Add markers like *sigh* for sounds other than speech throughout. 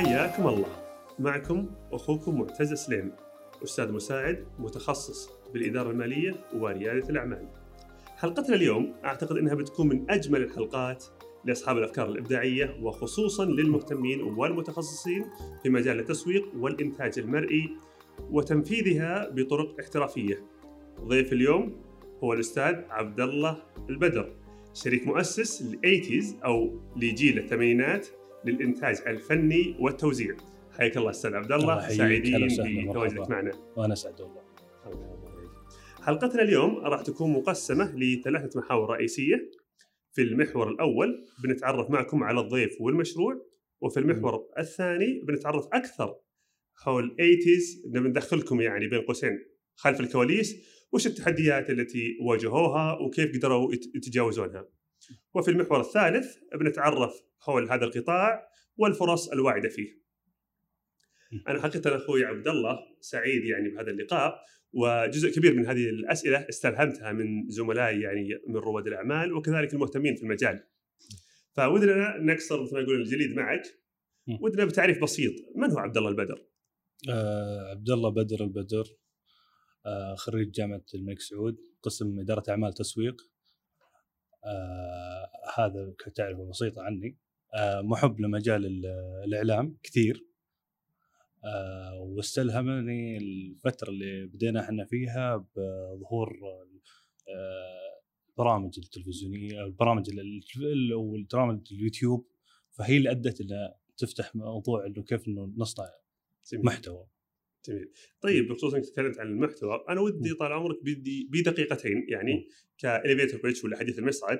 حياكم الله معكم أخوكم معتز سليم أستاذ مساعد متخصص بالإدارة المالية ورياده الأعمال. حلقتنا اليوم أعتقد إنها بتكون من أجمل الحلقات لأصحاب الأفكار الإبداعية وخصوصا للمهتمين والمتخصصين في مجال التسويق والإنتاج المرئي وتنفيذها بطرق احترافية. ضيف اليوم هو الأستاذ عبد الله البدر شريك مؤسس للايتيز أو لجيل الثمانينات للإنتاج الفني والتوزيع. حياك الله أستاذ عبد الله الله. سعيدين بتواجدك. معنا. وأنا سعد والله حلقتنا اليوم راح تكون مقسمة لثلاثة محاور رئيسية في المحور الأول بنتعرف معكم على الضيف والمشروع وفي المحور الثاني بنتعرف أكثر حول 80s نبي ندخلكم يعني بين قوسين خلف الكواليس وش التحديات التي واجهوها وكيف قدروا يت- يتجاوزونها وفي المحور الثالث بنتعرف حول هذا القطاع والفرص الواعدة فيه أنا حقيقة أخوي عبد الله سعيد يعني بهذا اللقاء وجزء كبير من هذه الأسئلة استلهمتها من زملائي يعني من رواد الأعمال وكذلك المهتمين في المجال. فودنا نكسر مثل ما يقول الجليد معك. ودنا بتعريف بسيط من هو عبد الله البدر؟ آه عبد الله بدر البدر آه خريج جامعة الملك سعود قسم إدارة أعمال تسويق آه هذا كتعرفه بسيطه عني. آه محب لمجال ال- الإعلام كثير. آه واستلهمني الفترة اللي بدينا إحنا فيها بظهور آه برامج التلفزيونية البرامج ال- ال- والبرامج اليوتيوب. فهي اللي أدت إلى تفتح موضوع إنه كيف إنه نصنع. محتوى. جميل. طيب بخصوص إنك تكلمت عن المحتوى أنا ودي طال عمرك بدي بدقيقتين يعني كإليفيتر بيتش ولا حديث المصعد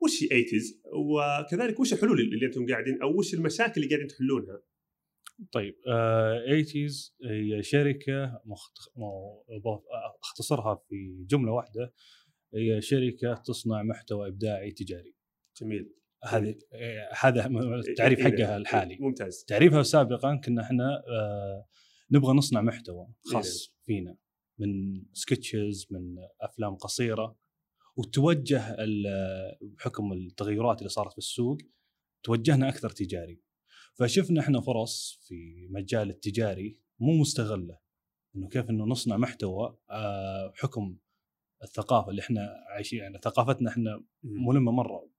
وش هي 80s وكذلك وش الحلول اللي أنتم قاعدين أو وش المشاكل اللي قاعدين تحلونها؟ طيب آه 80s هي شركة مخت... اختصرها في جملة واحدة هي شركة تصنع محتوى إبداعي تجاري جميل. هذه آه، هذا التعريف إيه، حقها الحالي ممتاز. تعريفها سابقا كنا إحنا آه نبغى نصنع محتوى خاص فينا من سكتشز من أفلام قصيرة. وتوجه بحكم التغيرات اللي صارت في السوق توجهنا أكثر تجاري. فشفنا إحنا فرص في مجال التجاري مو مستغلة. إنه كيف إنه نصنع محتوى آه، بحكم الثقافة اللي إحنا عايشين يعني ثقافتنا إحنا ملمة مرة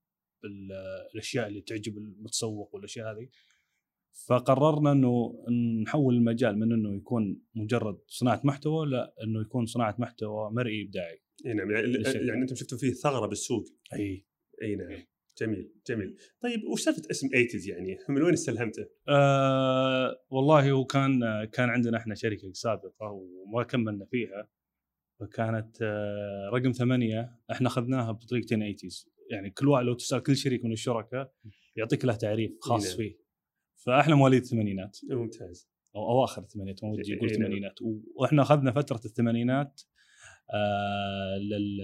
بالاشياء اللي تعجب المتسوق والأشياء هذه. فقررنا إنه نحول المجال من إنه يكون مجرد صناعة محتوى لا إنه يكون صناعة محتوى مرئي إبداعي إي نعم يعني. يعني أنتم شفتوا فيه ثغرة بالسوق إي إي نعم. جميل جميل طيب وش سالفة اسم 80 يعني من وين استلهمته؟ آه والله هو كان كان عندنا إحنا شركة سابقة وما كملنا فيها فكانت آه رقم ثمانية إحنا أخذناها بطريقتين 80 يعني كل واحد لو تسأل كل شريك من الشركاء يعطيك له تعريف خاص نعم. فيه فاحنا مواليد الثمانينات ممتاز أو أواخر الثمانينات مو ودي أقول إيه،. الثمانينات وإحنا أخذنا فترة الثمانينات آه لل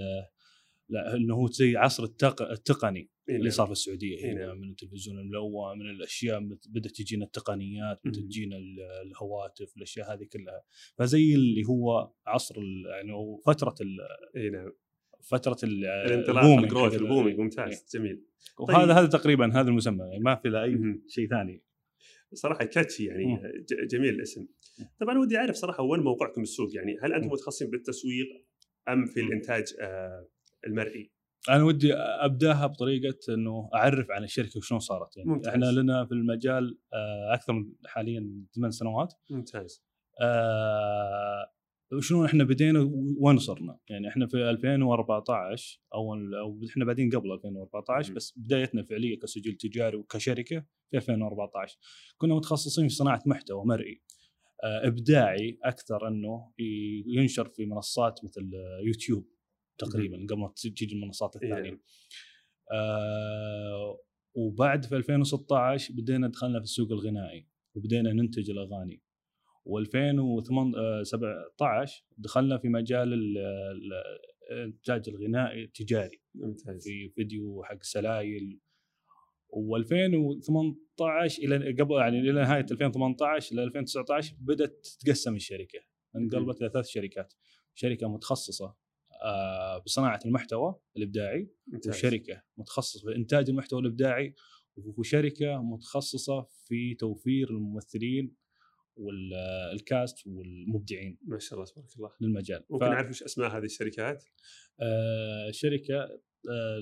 لا انه هو زي عصر التق... التقني إيه اللي. صار في السعودية إيه هنا نعم. من التلفزيون الملون من الأشياء بدأت تجينا التقنيات بدأت. تجينا ال- الهواتف الأشياء هذه كلها فزي اللي هو عصر ال- يعني فترة ال... إي نعم فترة ال- الانطلاق ال booming ال growth حق ال- ال booming إيه. ممتاز جميل وهذا طيب. هذا تقريبا هذا المسمى يعني ما في له أي. شيء ثاني صراحة catchy يعني جميل الاسم. طبعا ودي أعرف صراحة وين موقعكم بالسوق يعني هل أنتم. متخصصين بالتسويق أم في الإنتاج آه المرئي؟ أنا ودي أبدأها بطريقة إنه أعرف عن الشركة وشلون صارت يعني. ممتاز. إحنا لنا في المجال آه، أكثر من حاليا ثمان سنوات. ممتاز. آه، وشلون إحنا بدينا وين صرنا؟ يعني إحنا في 2014 أو أو إحنا بادين قبل 2014 مم. بس بدايتنا فعليه كسجل تجاري وكشركة في 2014 كنا متخصصين في صناعة محتوى مرئي. آه، إبداعي أكثر إنه ينشر في منصات مثل يوتيوب تقريبا قبل ما تجي المنصات إيه. الثانية. آه وبعد في 2016 بدينا دخلنا في السوق الغنائي وبدينا ننتج الأغاني. و2017 دخلنا في مجال ال- ال- الانتاج الغنائي التجاري. ممتاز. في فيديو حق سلايل. و2018 إلى قبل يعني إلى نهاية 2018 إلى 2019 بدأت تتقسم الشركة. انقلبت إلى ثلاث شركات. شركة متخصصة آه، بصناعة المحتوى الإبداعي ممتاز. وشركة متخصصة في إنتاج المحتوى الإبداعي وشركة متخصصة في توفير الممثلين وال cast والمبدعين ما شاء الله تبارك الله. للمجال. ممكن نعرف وش اسماء هذه الشركات؟ آه شركة آه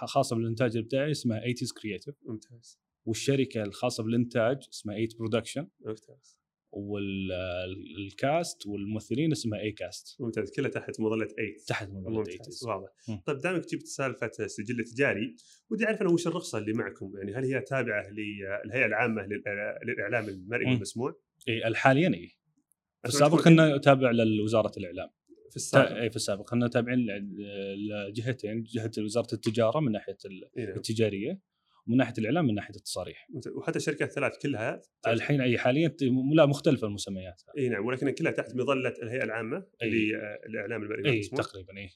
الخاصه بالإنتاج الإبداعي اسمها 80 Creative ممتاز. والشركة الخاصة بالإنتاج اسمها 8 Production ممتاز. وال cast والممثلين اسمها اي Cast ممتاز. كلها تحت مظلة 8 تحت مظلة 8 ممتاز. واضح. طيب دامك جبت سالفة سجل تجاري ودي أعرف أنا وش الرخصة اللي معكم؟ يعني هل هي تابعة للهيئه العامة للاعلام المرئي. والمسموع؟ إي حاليا إي. في السابق كنا تابع لوزارة الإعلام. في السابق. إي في السابق. كنا تابعين لجهتين جهة وزارة التجارة من ناحية. التجارية ومن ناحية الإعلام من ناحية التصاريح. وحتى الشركات الثلاث كلها الحين إي حاليا لا مختلفة المسميات. إي نعم. ولكن كلها تحت مظلة الهيئة العامة. للإعلام المرئي إي تقريبا إي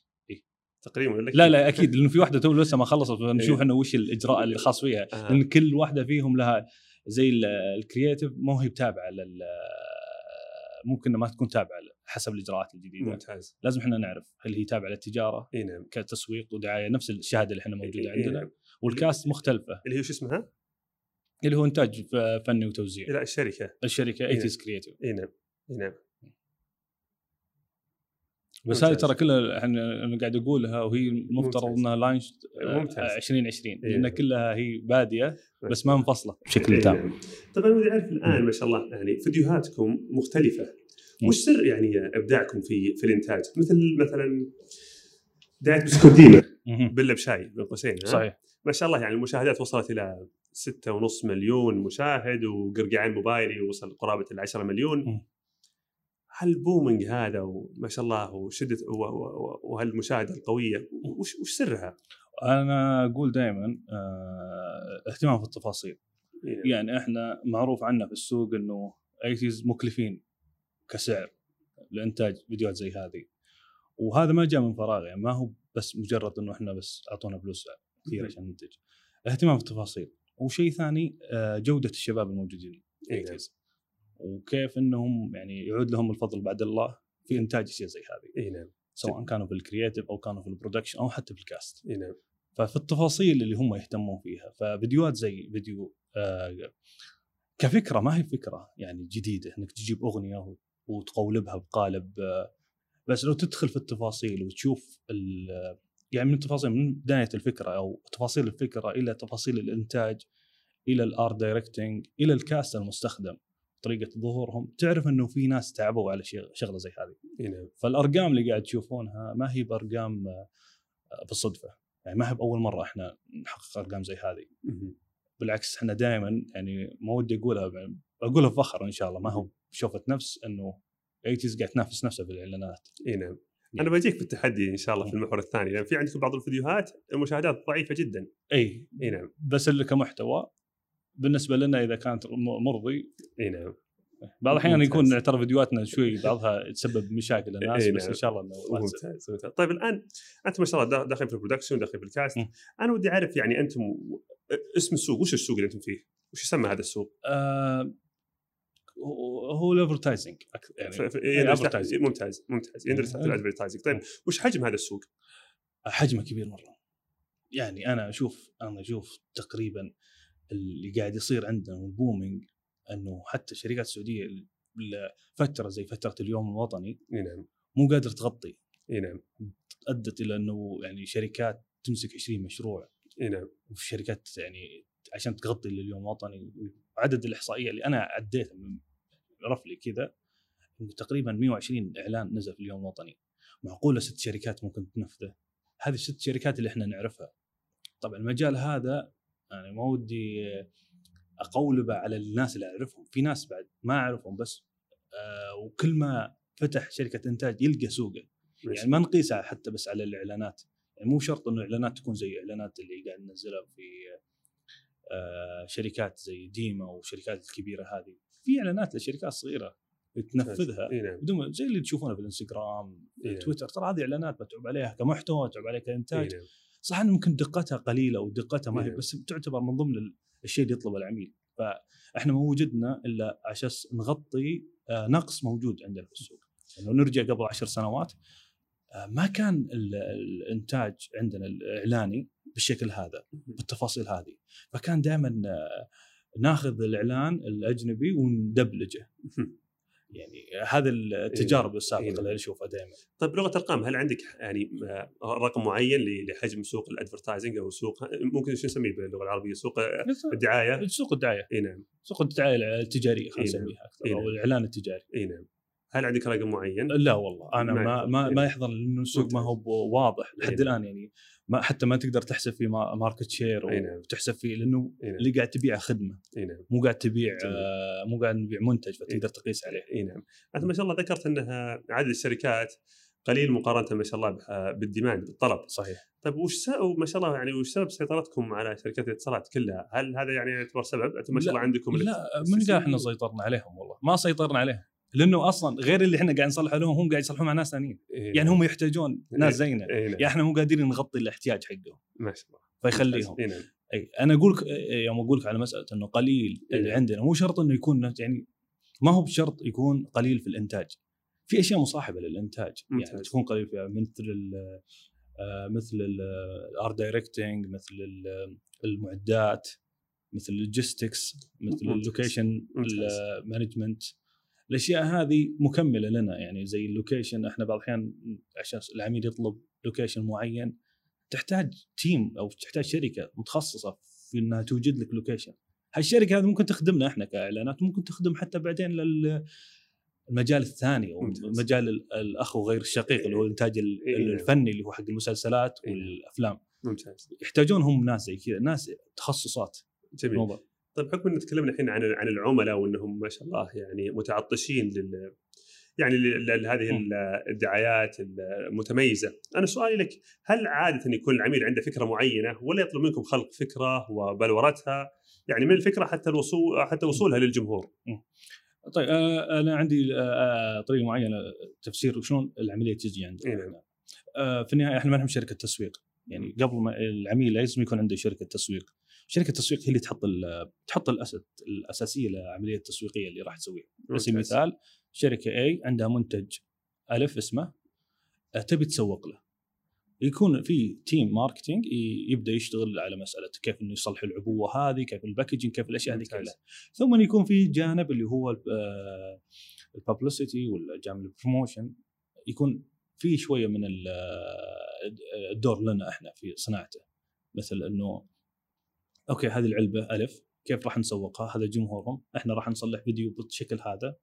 تقريبا لا لا أكيد لأنه في واحدة تو لسه ما خلصت نشوف. انه وش الإجراء الخاص فيها. آه. لأن كل واحدة فيهم لها زي ال- ال creative ما هي تابعه لل ممكن ما تكون تابعة حسب الإجراءات الجديدة. ممتاز. لازم إحنا نعرف هل هي تابعة للتجارة إي نعم. كتسويق ودعاية نفس الشهادة اللي إحنا موجودة إي عندنا. نعم. وال cast مختلفة. اللي هي وش اسمها؟ اللي هو إنتاج فني وتوزيع. لا الشركة. الشركة إي 80 Creative إي نعم. إي نعم. بس هذه. ترى كلها إحنا أنا قاعد أقولها وهي المفترض. إنها لانش ممتاز. 2020 إي. لأن كلها هي بادية بس ما منفصلة بشكل تام نعم. طبعا ودي أعرف الآن ما شاء الله يعني فيديوهاتكم مختلفة. وش سر يعني إبداعكم في في الإنتاج؟ مثل مثلا دايت بسكوت ديما. بله بشاي بين قوسين ها؟ صحيح ما شاء الله يعني المشاهدات وصلت إلى ستة ونص مليون مشاهد وقرقعان موبايلي وصل قرابة ال 10 مليون مم. هل بومنج هذا وما شاء الله وشدة وهالمشاهدة القوية وش وش سرها؟ أنا أقول دائما اهتمام في التفاصيل يعني يعني إحنا معروف عنا في السوق إنه أيتيز مكلفين كسعر لإنتاج فيديوهات زي هذه وهذا ما جاء من فراغ يعني ما هو بس مجرد إنه إحنا بس أعطونا فلوس كثير. عشان ننتج اهتمام في التفاصيل وشيء ثاني آه، جودة الشباب الموجودين إي نعم. Eighties وكيف إنهم يعني يعود لهم الفضل بعد الله في إنتاج أشياء زي هذه. إي نعم. سواء كانوا في ال creative أو كانوا في ال production أو حتى في ال cast إي نعم. ففي التفاصيل اللي هم يهتمون فيها ففيديوهات زي فيديو آه كفكرة ما هي فكرة يعني جديدة إنك تجيب أغنية وتقولبها بقالب آه بس لو تدخل في التفاصيل وتشوف يعني من التفاصيل من بداية الفكرة أو تفاصيل الفكرة إلى تفاصيل الإنتاج إلى ال art directing إلى ال cast المستخدم. طريقة ظهورهم تعرف إنه في ناس تعبوا على شغلة زي هذه. نعم. فالأرقام اللي قاعد تشوفونها ما هي بأرقام آه، بالصدفه يعني ما هي بأول مرة إحنا نحقق أرقام زي هذه. بالعكس إحنا دائما يعني ما ودي أقولها أقولها بفخر إن شاء الله. ما هو بشوفة نفس إنه Eighties قاعد تنافس نفسها في الإعلانات. إي نعم. نعم. أنا بجيك في التحدي إن شاء الله في المحور الثاني. لأن في عندكم بعض الفيديوهات المشاهدات ضعيفة جدا. إي. إي نعم. بس اللي كمحتوى بالنسبة لنا إذا كانت مرضي إي نعم بعض الأحيان. يكون ترى فيديوهات شوي بعضها تسبب مشاكل للناس إي بس نعم. إن شاء الله إنه. ممتاز ممتاز طيب الآن أنت ما شاء الله دا- داخل في ال production داخل في ال cast. أنا ودي أعرف يعني أنتم اسم السوق وش السوق اللي أنتم فيه؟ وش يسمى هذا السوق؟ آه هو- ال advertising يعني إيه، advertising. ممتاز ممتاز يندرج تحت. ال advertising طيب وش حجم هذا السوق؟ حجمه كبير مرة يعني أنا أشوف أنا أشوف تقريبا اللي قاعد يصير عندنا وال booming إنه حتى الشركات السعودية ال- فترة زي فترة اليوم الوطني إي نعم. مو قادرة تغطي. إي نعم. ادت إلى إنه يعني شركات تمسك 20 مشروع. إي نعم. وفي شركات يعني عشان تغطي لليوم الوطني. وعدد الإحصائية اللي أنا عديتها من رفلي كذا تقريبا 120 إعلان نزل في اليوم الوطني. معقولة ست شركات ممكن تنفذه؟ هذه الست شركات اللي إحنا نعرفها. طبعا المجال هذا يعني ما ودي اقولبه على الناس اللي أعرفهم. في ناس بعد ما أعرفهم بس آه وكل ما فتح شركة إنتاج يلقى سوقه. يعني ما نقيسها حتى بس على الإعلانات. يعني مو شرط إنه الاعلانات تكون زي الاعلانات اللي قاعد ننزلها في آه، شركات زي ديما والشركات الكبيرة هذه. في إعلانات لشركات صغيرة تنفذها نعم. بدون زي اللي تشوفونه في الإنستغرام إيه. في تويتر. ترى هذه إعلانات متعوب عليها كمحتوى متعوب عليها كإنتاج. نعم. صح انه ممكن دقتها قليلة ودقتها ما هي إيه. بس تعتبر من ضمن ال- الشيء اللي يطلبه العميل. فإحنا ما وجدنا إلا عشان نغطي آه، نقص موجود عندنا في السوق. لو نرجع قبل عشر سنوات آه، ما كان ال- الإنتاج عندنا الإعلاني بالشكل هذا بالتفاصيل هذه. فكان دائما ناخذ الإعلان الأجنبي وندبلجه. يعني هذه التجارب السابقة إيه. اللي نشوفها دائما طيب بلغة الأرقام هل عندك يعني رقم معين لحجم سوق ال advertising أو سوق ممكن شو نسميه باللغة العربية سوق الدعاية؟ سوق الدعاية إي نعم سوق الدعاية التجارية خلينا إيه نعم. نسميها أكثر إيه أو نعم. الإعلان التجاري إي نعم هل عندك رقم معين؟ لا والله أنا ما ما. ما, إيه. ما يحضر لأنه السوق ما هو واضح إيه لحد الآن يعني ما حتى ما تقدر تحسب فيه ما- market share إيه. وتحسب فيه لأنه نعم. اللي قاعد تبيعه خدمة. نعم. مو قاعد تبيع. آه مو قاعد نبيع منتج فتقدر تقيس عليه. أي نعم. أنت ما شاء الله ذكرت أنها عدد الشركات قليل مقارنة ما شاء الله بال demand بالطلب. صحيح. طيب وش ما شاء الله يعني وش سبب سيطرتكم على شركات الاتصالات كلها؟ هل هذا يعني يعتبر سبب؟ أنتم ما شاء الله عندكم لا من قال إحنا سيطرنا عليهم والله. ما سيطرنا عليهم. لأنه أصلا غير اللي إحنا قاعد نصلح لهم هم قاعد يصلحون مع ناس ثانيين. إيه. يعني هم يحتاجون ناس زينا. اي نعم يعني إحنا مو قادرين نغطي الاحتياج حقهم. ما شاء الله. فيخليهم. اي نعم أي أنا أقول لك يوم أقول لك على مسألة إنه قليل اللي إيه. عندنا مو شرط إنه يكون يعني ما هو بشرط يكون قليل في الإنتاج. في أشياء مصاحبة للإنتاج. يعني ممتاز. تكون قليل فيها مثل ال آه، مثل ال art directing مثل ال- المعدات مثل ال logistics مثل. ال location ممتاز. management الأشياء هذه مكملة لنا يعني زي ال location إحنا بعض الأحيان عشان العميل يطلب location معين تحتاج team أو تحتاج شركة متخصصة في إنها توجد لك location هالشركة هذه ممكن تخدمنا إحنا كإعلانات ممكن تخدم حتى بعدين لل المجال الثاني أو. مجال ال- الأخ الغير الشقيق اللي هو الإنتاج ال- إيه. الفني اللي هو حق المسلسلات إيه. والأفلام ممتاز يحتاجون هم ناس زي كذا ناس تخصصات جميل طيب بحكم ان تكلمنا الحين عن عن العملاء وإنهم ما شاء الله يعني متعطشين لل يعني لهذه. الدعايات المتميزة، أنا سؤالي لك هل عادة يكون العميل عنده فكرة معينة ولا يطلب منكم خلق فكرة وبلورتها يعني من الفكرة حتى الوصول حتى وصولها للجمهور؟ طيب آه أنا عندي آه آه، طريقة معينة تفسير شلون العملية تجي عندنا إيه نعم. في النهاية إحنا ما نحن شركة تسويق يعني قبل ما العميل لازم يكون عنده شركة تسويق شركة التسويق هي اللي تحط تحط الأسس الأساسية للعمليه التسويقية اللي راح تسويها. على سبيل. المثال شركة A عندها منتج ألف اسمه آه، تبي تسوق له. يكون في team marketing يبدأ يشتغل على مسألة كيف إنه يصلح العبوة هذه كيف ال packaging كيف الأشياء هذه. كلها. ثم يكون في جانب اللي هو ال publicity والجانب ال promotion يكون في شوية من آه، الدور لنا إحنا في صناعته. مثل إنه أوكي هذه العلبة ألف. كيف راح نسوقها؟ هذا جمهورهم. إحنا راح نصلح فيديو بالشكل هذا.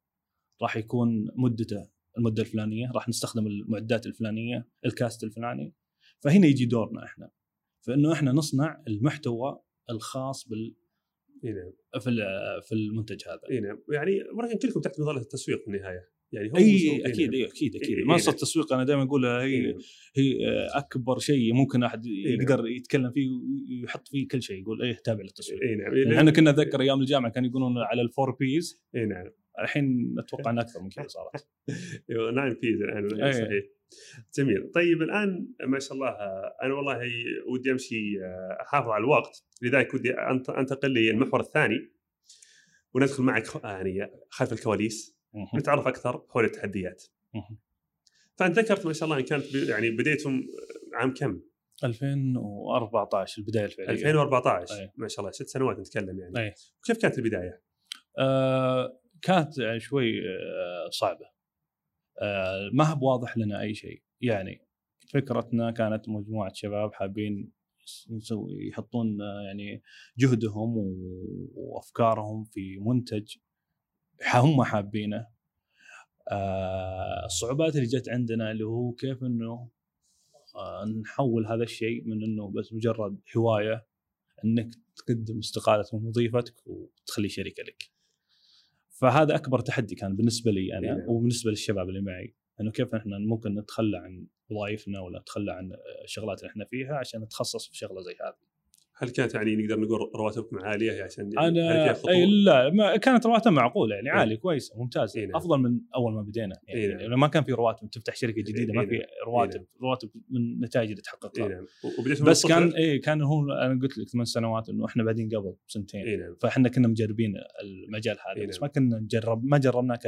راح يكون مدته المدة الفلانية. راح نستخدم المعدات الفلانية ال cast الفلاني. فهنا يجي دورنا إحنا. فإنه إحنا نصنع المحتوى الخاص بال اي نعم. في في المنتج هذا. اي نعم. يعني ولكن كلكم تحت مظله التسويق في النهاية. يعني هو أي أكيد نعم. أي أكيد أكيد إي- إي منصه نعم. التسويق أنا دائما اقولها هي نعم. هي آه، أكبر شيء ممكن أحد نعم. يقدر يتكلم فيه ويحط فيه كل شيء يقول إيه تابع للتسويق اي نعم يعني إحنا كنا نتذكر أيام الجامعة كانوا يقولون على ال four Ps اي نعم الحين أتوقع إنها أكثر من كذا صارت *laughs* أيوه 9 Ps الآن. صحيح جميل طيب الآن ما شاء الله أنا والله ودي أمشي آه، أحافظ على الوقت لذلك ودي أنتقل للمحور الثاني وندخل معك يعني خلف الكواليس. نتعرف أكثر حول التحديات. فأنت ذكرت ما شاء الله إن كانت يعني بديتم عام كم؟ 2014 البداية الفعلية 2014 أي. ما شاء الله ست سنوات نتكلم يعني أي. كيف كانت البداية؟ آه كانت يعني شوي آه صعبة آه ما هو بواضح لنا أي شيء يعني فكرتنا كانت مجموعة شباب حابين يسوي يحطون آه، يعني جهدهم وأفكارهم في منتج هم حابينه آه الصعوبات اللي جت عندنا اللي هو كيف إنه آه نحول هذا الشيء من إنه بس مجرد هواية إنك تقدم استقاله من وظيفتك وتخلي شركه لك. فهذا أكبر تحدي كان بالنسبة لي إيه أنا نعم. وبالنسبة للشباب اللي معي إنه كيف إحنا ممكن نتخلى عن وظائفنا ولا نتخلى عن الشغلات اللي إحنا فيها عشان نتخصص في شغلة زي هذه. هل كانت يعني نقدر نقول رواتبكم عالية عشان يعني أنا؟ أي لا ما كانت رواتب معقولة يعني. عالية كويسة ممتازة إيه نعم. أفضل من أول ما بدينا يعني, يعني نعم. لما ما كان في رواتب تفتح شركة جديدة ما إيه في نعم. رواتب نعم. رواتب من النتائج اللي تحققها إي نعم بس؟ كان إيه كان هو أنا قلت لك ثمان سنوات إنه إحنا بادين قبل سنتين إي نعم فإحنا كنا مجربين المجال هذا بس نعم. ما كنا نجرب ما جربناه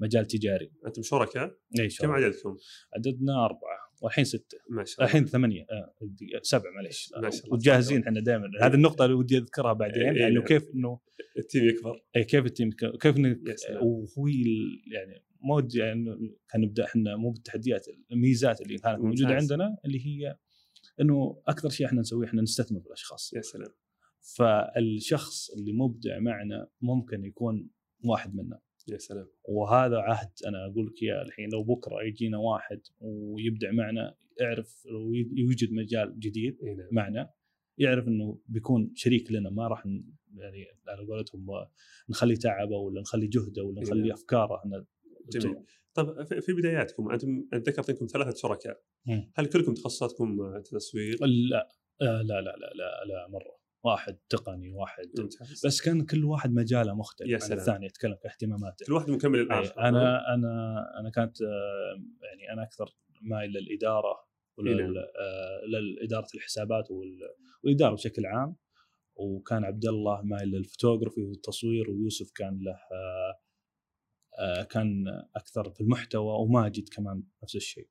كمجال تجاري أنتم شركاء إي كم عددكم؟ عددنا أربعة والحين ستة. ما شاء الله. الحين ثمانية. آه، سبعة معليش. ما شاء الله. وجاهزين إحنا دائما. هذه النقطة اللي ودي أذكرها بعدين إيه، يعني. كيف إنه ال team يكبر. إيه كيف ال team كيف إنك. وهو يعني ما ودي يعني كان نبدأ إحنا مو بالتحديات الميزات اللي كانت موجودة. عندنا اللي هي إنه أكثر شيء إحنا نسويه إحنا نستثمر بالأشخاص. يا سلام. فالشخص اللي مبدع معنا ممكن يكون واحد منا. يا سلام وهذا عهد أنا أقول لك إياه الحين لو بكرة يجينا واحد ويبدع معنا اعرف لو يوجد مجال جديد نعم معنا يعرف إنه بيكون شريك لنا ما راح يعني على قولتهم نخلي تعبه ولا نخلي جهده ولا إيه نخلي نعم. أفكاره إحنا جميل. طب في- بداياتكم أنتم أنت ذكرت إنكم ثلاثة شركاء. هل كلكم تخصصاتكم تسويق؟ لا آه، لا لا لا لا, لا مرة واحد تقني واحد ممتاز. بس كان كل واحد مجاله مختلف يا عن سلام. الثاني يتكلم كاهتماماته كل واحد مكمل الآخر. أنا أنا أنا كانت آه، يعني أنا أكثر مايل للاداره نعم. ولل آه، الحسابات وال- والاداره بشكل عام. وكان عبد الله مايل للفوتوغرافي والتصوير ويوسف كان له آه، كان أكثر في المحتوى وماجد كمان نفس الشيء.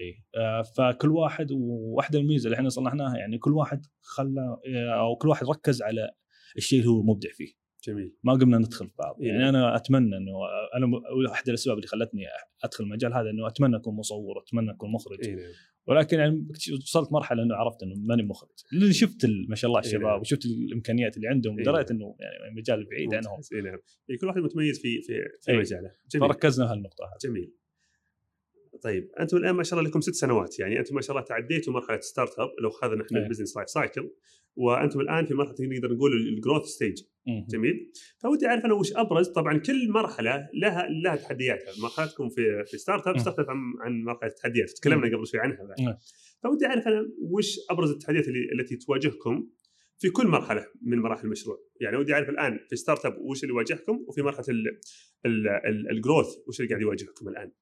إي. آه، فكل واحد وواحدة الميزة اللي إحنا صلحناها يعني كل واحد خلى أو كل واحد ركز على الشيء اللي هو مبدع فيه. جميل. ما قمنا ندخل في بعض. إيه. يعني أنا أتمنى إنه أنا احد الأسباب اللي خلتني أدخل المجال هذا إنه أتمنى أكون مصور أتمنى أكون مخرج. نعم. ولكن يعني وصلت مرحلة إنه عرفت إنه ماني مخرج. لأن شفت ما شاء الله إيه. الشباب وشفت الإمكانيات اللي عندهم إيه. دريت إنه يعني المجال بعيد عنهم. إي نعم. كل واحد متميز في في في. مجاله. جميل. فركزنا هالنقطة هذه. جميل. طيب أنتم الآن ما شاء الله لكم ست سنوات يعني أنتم ما شاء الله تعديتوا مرحلة startup لو أخذنا إحنا إيه. ال business life cycle وأنتم الآن في مرحلة نقدر نقول ال growth stage مم. جميل فودي أعرف أنا وش أبرز طبعا كل مرحلة لها لها تحدياتها مرحلتكم في في startup مم. تختلف عن عن مرحلة التحديات تكلمنا قبل شوي عنها بعد. فودي أعرف أنا وش أبرز التحديات اللي التي تواجهكم في كل مرحلة من مراحل المشروع يعني ودي أعرف الآن في startup وش اللي يواجهكم وفي مرحلة ال- ال- ال- ال growth وش اللي قاعد يواجهكم الآن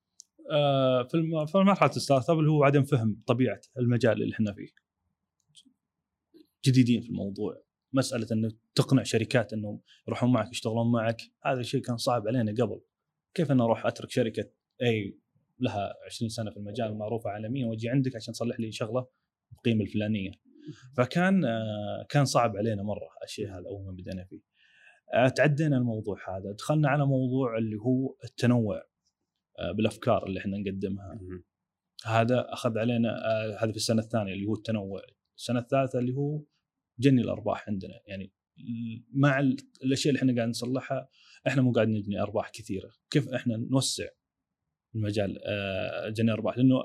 في الم- في مرحلة ال startup اللي هو عدم فهم طبيعة المجال اللي إحنا فيه. جديدين في الموضوع، مسألة إنه تقنع شركات انهم يروحون معك يشتغلون معك، هذا الشيء كان صعب علينا قبل. كيف أنا أروح أترك شركة اي لها 20 سنة في المجال معروفه عالميا وأجي عندك عشان تصلح لي شغلة بالقيمه الفلانية. فكان آه، كان صعب علينا مرة الشيء هذا أول ما بدينا فيه. آه، تعدينا الموضوع هذا، دخلنا على موضوع اللي هو التنوع آه، بالأفكار اللي إحنا نقدمها. هذا أخذ علينا آه هذا في السنة الثانية اللي هو التنوع. السنة الثالثة اللي هو جني الأرباح عندنا. يعني مع ال- الأشياء اللي إحنا قاعد نصلحها إحنا مو قاعد نجني أرباح كثيرة. كيف إحنا نوسع المجال آه جني ارباح لأنه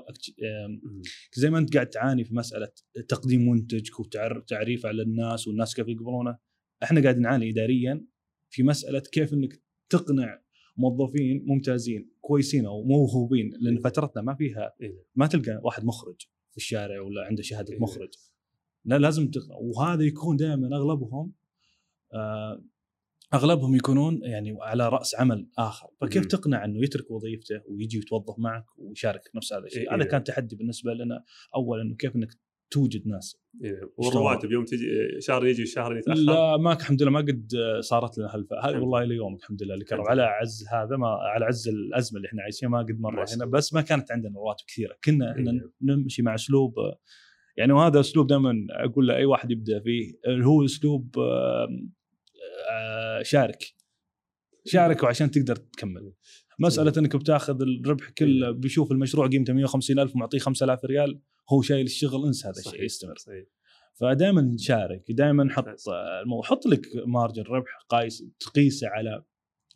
زي ما أنت قاعد تعاني في مسألة تقديم منتجك وتعريف على الناس والناس كيف يقبلونه إحنا قاعد نعاني اداريا في مسألة كيف إنك تقنع موظفين ممتازين كويسين أو موهوبين لأن فترتنا ما فيها إيه. ما تلقى واحد مخرج في الشارع ولا عنده شهادة إيه. مخرج لا لازم تقنع وهذا يكون دائما أغلبهم آه أغلبهم يكونون يعني على رأس عمل آخر فكيف مم. تقنع إنه يترك وظيفته ويجي يتوظف معك ويشارك نفس هذا الشيء إيه، هذا إيه. كان تحدي بالنسبة لنا اولا إنه كيف إنك توجد ناس. إيه. والرواتب يوم تجي شهر يجي شهر يتأخر؟ لا ما الحمد لله ما قد صارت لنا هالف هذه الحمد والله إلى الحمد لله الكرم الحمد على عز هذا ما على عز الأزمة اللي إحنا عايشينها ما قد مره هنا. بس ما كانت عندنا رواتب كثيرة. كنا إحنا إيه. نمشي مع أسلوب يعني وهذا أسلوب دائما أقول لاي واحد يبدأ فيه اللي هو أسلوب آه، شارك. شارك وعشان تقدر تكمل. مسألة إنك بتاخذ الربح كله بيشوف المشروع قيمته 150 ألف ومعطيه 5000 ريال هو شايل الشغل انسى هذا الشيء. يستمر صحيح. فدائما شارك دائما حط ممتاز. المو... حط لك مارجن ربح قايس تقيسه على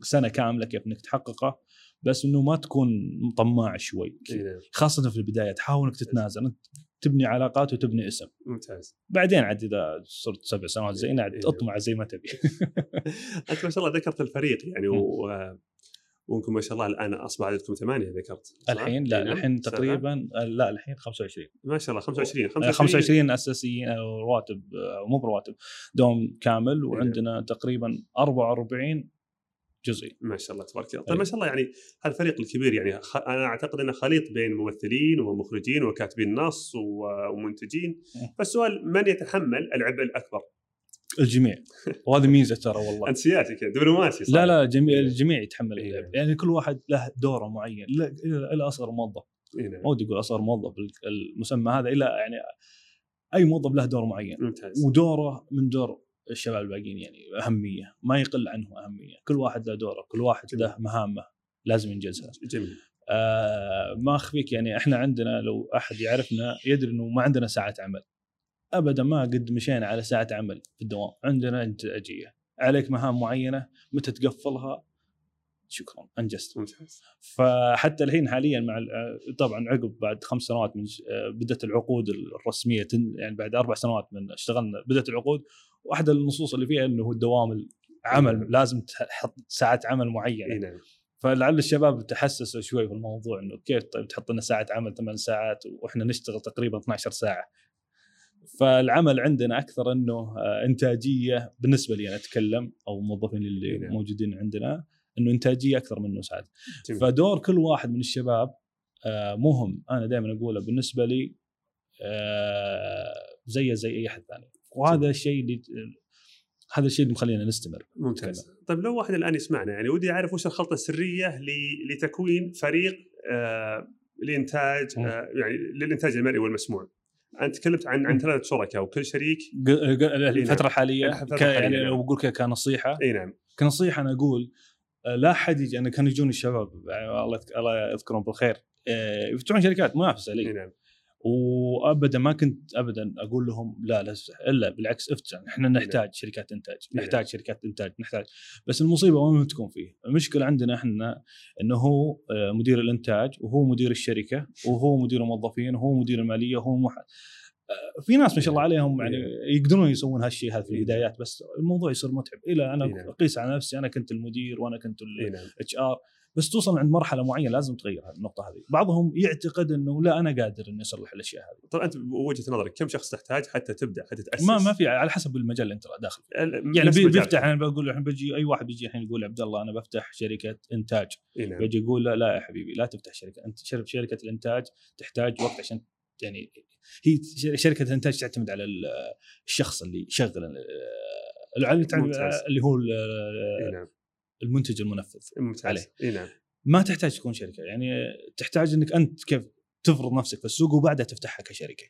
سنة كاملة كيف إنك تحققه بس إنه ما تكون طماع شوي إيه. خاصة في البداية تحاول إنك تتنازل أنت تبني علاقات وتبني اسم ممتاز بعدين عاد إذا صرت سبع سنوات زينا عاد إيه. اطمع زي ما تبي *laughs* أنت ما شاء الله ذكرت الفريق يعني. و... وانكم ما شاء الله الآن اصبح عددكم ثمانية ذكرت؟ الحين لا إيه. الحين. تقريبا لا الحين 25 ما شاء الله 25 25 أساسيين أو رواتب مو برواتب دوم كامل وعندنا تقريبا 44 جزئي ما شاء الله تبارك الله. طيب ما شاء الله يعني هذا الفريق الكبير يعني خ... أنا أعتقد إنه خليط بين ممثلين ومخرجين وكاتبين نص و... ومنتجين. فالسؤال من يتحمل العبء الأكبر؟ الجميع. *laughs* وهذه ميزة ترى والله. أنت سياسي كذا. دبلوماسي صح؟ لا لا جميع الجميع يتحمل إيه. اللعب. يعني كل واحد له دوره معين. لا- إلى إلى أصغر موظف. إي نعم. ما ودي أقول أصغر موظف المسمى هذا إلا يعني أي موظف له دور معين. ممتاز. ودوره من دور الشباب الباقيين يعني أهمية. ما يقل عنهم أهمية. كل واحد له دوره كل واحد له مهامه لازم ينجزها. جميل. آه ما أخفيك يعني إحنا عندنا لو أحد يعرفنا يدري إنه ما عندنا ساعة عمل. ابدا ما قد مشينا على ساعة عمل في الدوام. عندنا انتاجيه عليك مهام معينة متى تقفلها؟ شكرا أنجزت. فحتى الحين حاليا مع ال- طبعا عقب بعد خمس سنوات من بدأت العقود الرسمية يعني بعد أربع سنوات من اشتغلنا بدأت العقود. واحدة النصوص اللي فيها إنه الدوام العمل لازم تحط ساعه عمل معينة. نعم. فلعل الشباب تحسسوا شوي في الموضوع إنه كيف طيب تحط لنا ساعة عمل ثمان ساعات وإحنا نشتغل تقريبا 12 ساعة. فالعمل عندنا أكثر إنه آه، إنتاجية بالنسبة لي أنا أتكلم أو الموظفين اللي نعم. موجودين عندنا إنه إنتاجية أكثر منه ساعات. فدور كل واحد من الشباب آه، مهم. أنا دائما أقوله بالنسبة لي آه، زيه زي أي أحد ثاني. وهذا الشيء اللي هذا الشيء اللي مخلينا نستمر. ممتاز. طيب لو واحد الآن يسمعنا يعني ودي أعرف وش الخلطة السرية لتكوين فريق آه لإنتاج. آه يعني للإنتاج المرئي والمسموع. أنت تكلمت عن عن. ثلاث شركاء وكل شريك ق- ق- الفترة الحالية يعني لو نعم. بقول كنصيحة. اي نعم. كنصيحة أنا أقول لا أحد يجي أنا كانوا يجوني الشباب يعني الله الله يذكرهم بالخير. آه، يفتحون شركات منافسة لي. نعم. وابدا ما كنت ابدا أقول لهم لا لا الا بالعكس افتح. إحنا نحتاج شركات إنتاج نعم. نحتاج شركات إنتاج نحتاج. بس المصيبة وين تكون فيه؟ المشكلة عندنا إحنا إنه هو آه، مدير الإنتاج وهو مدير الشركة وهو مدير الموظفين وهو مدير المالية وهو مح... آه، في ناس ما شاء الله عليهم يعني يقدرون يسوون هالشيء هذا في البدايات بس الموضوع يصير متعب. إلى أنا. أقيس على نفسي أنا كنت المدير وأنا كنت ال HR بس توصل عند مرحلة معينة لازم تغير النقطة هذه. بعضهم يعتقد إنه لا أنا قادر إني أصلح الأشياء هذه. طيب أنت بوجهة نظرك كم شخص تحتاج حتى تبدأ حتى تأسس؟ ما ما في على حسب المجال اللي أنت داخل يعني. بيفتح أنا بقول الحين بيجي أي واحد بيجي الحين يقول عبد الله أنا بفتح شركة إنتاج. نعم. بيجي يقول لا لا يا حبيبي لا تفتح شركة أنت شر- شركة الإنتاج تحتاج وقت عشان يعني هي شركة الإنتاج تعتمد على ال- الشخص اللي يشغل ال- اللي هو نعم. المنتج المنفذ. ممتاز. عليه. إي نعم. ما تحتاج تكون شركة. يعني تحتاج إنك أنت كيف تفرض نفسك في السوق وبعدها تفتحها كشركة.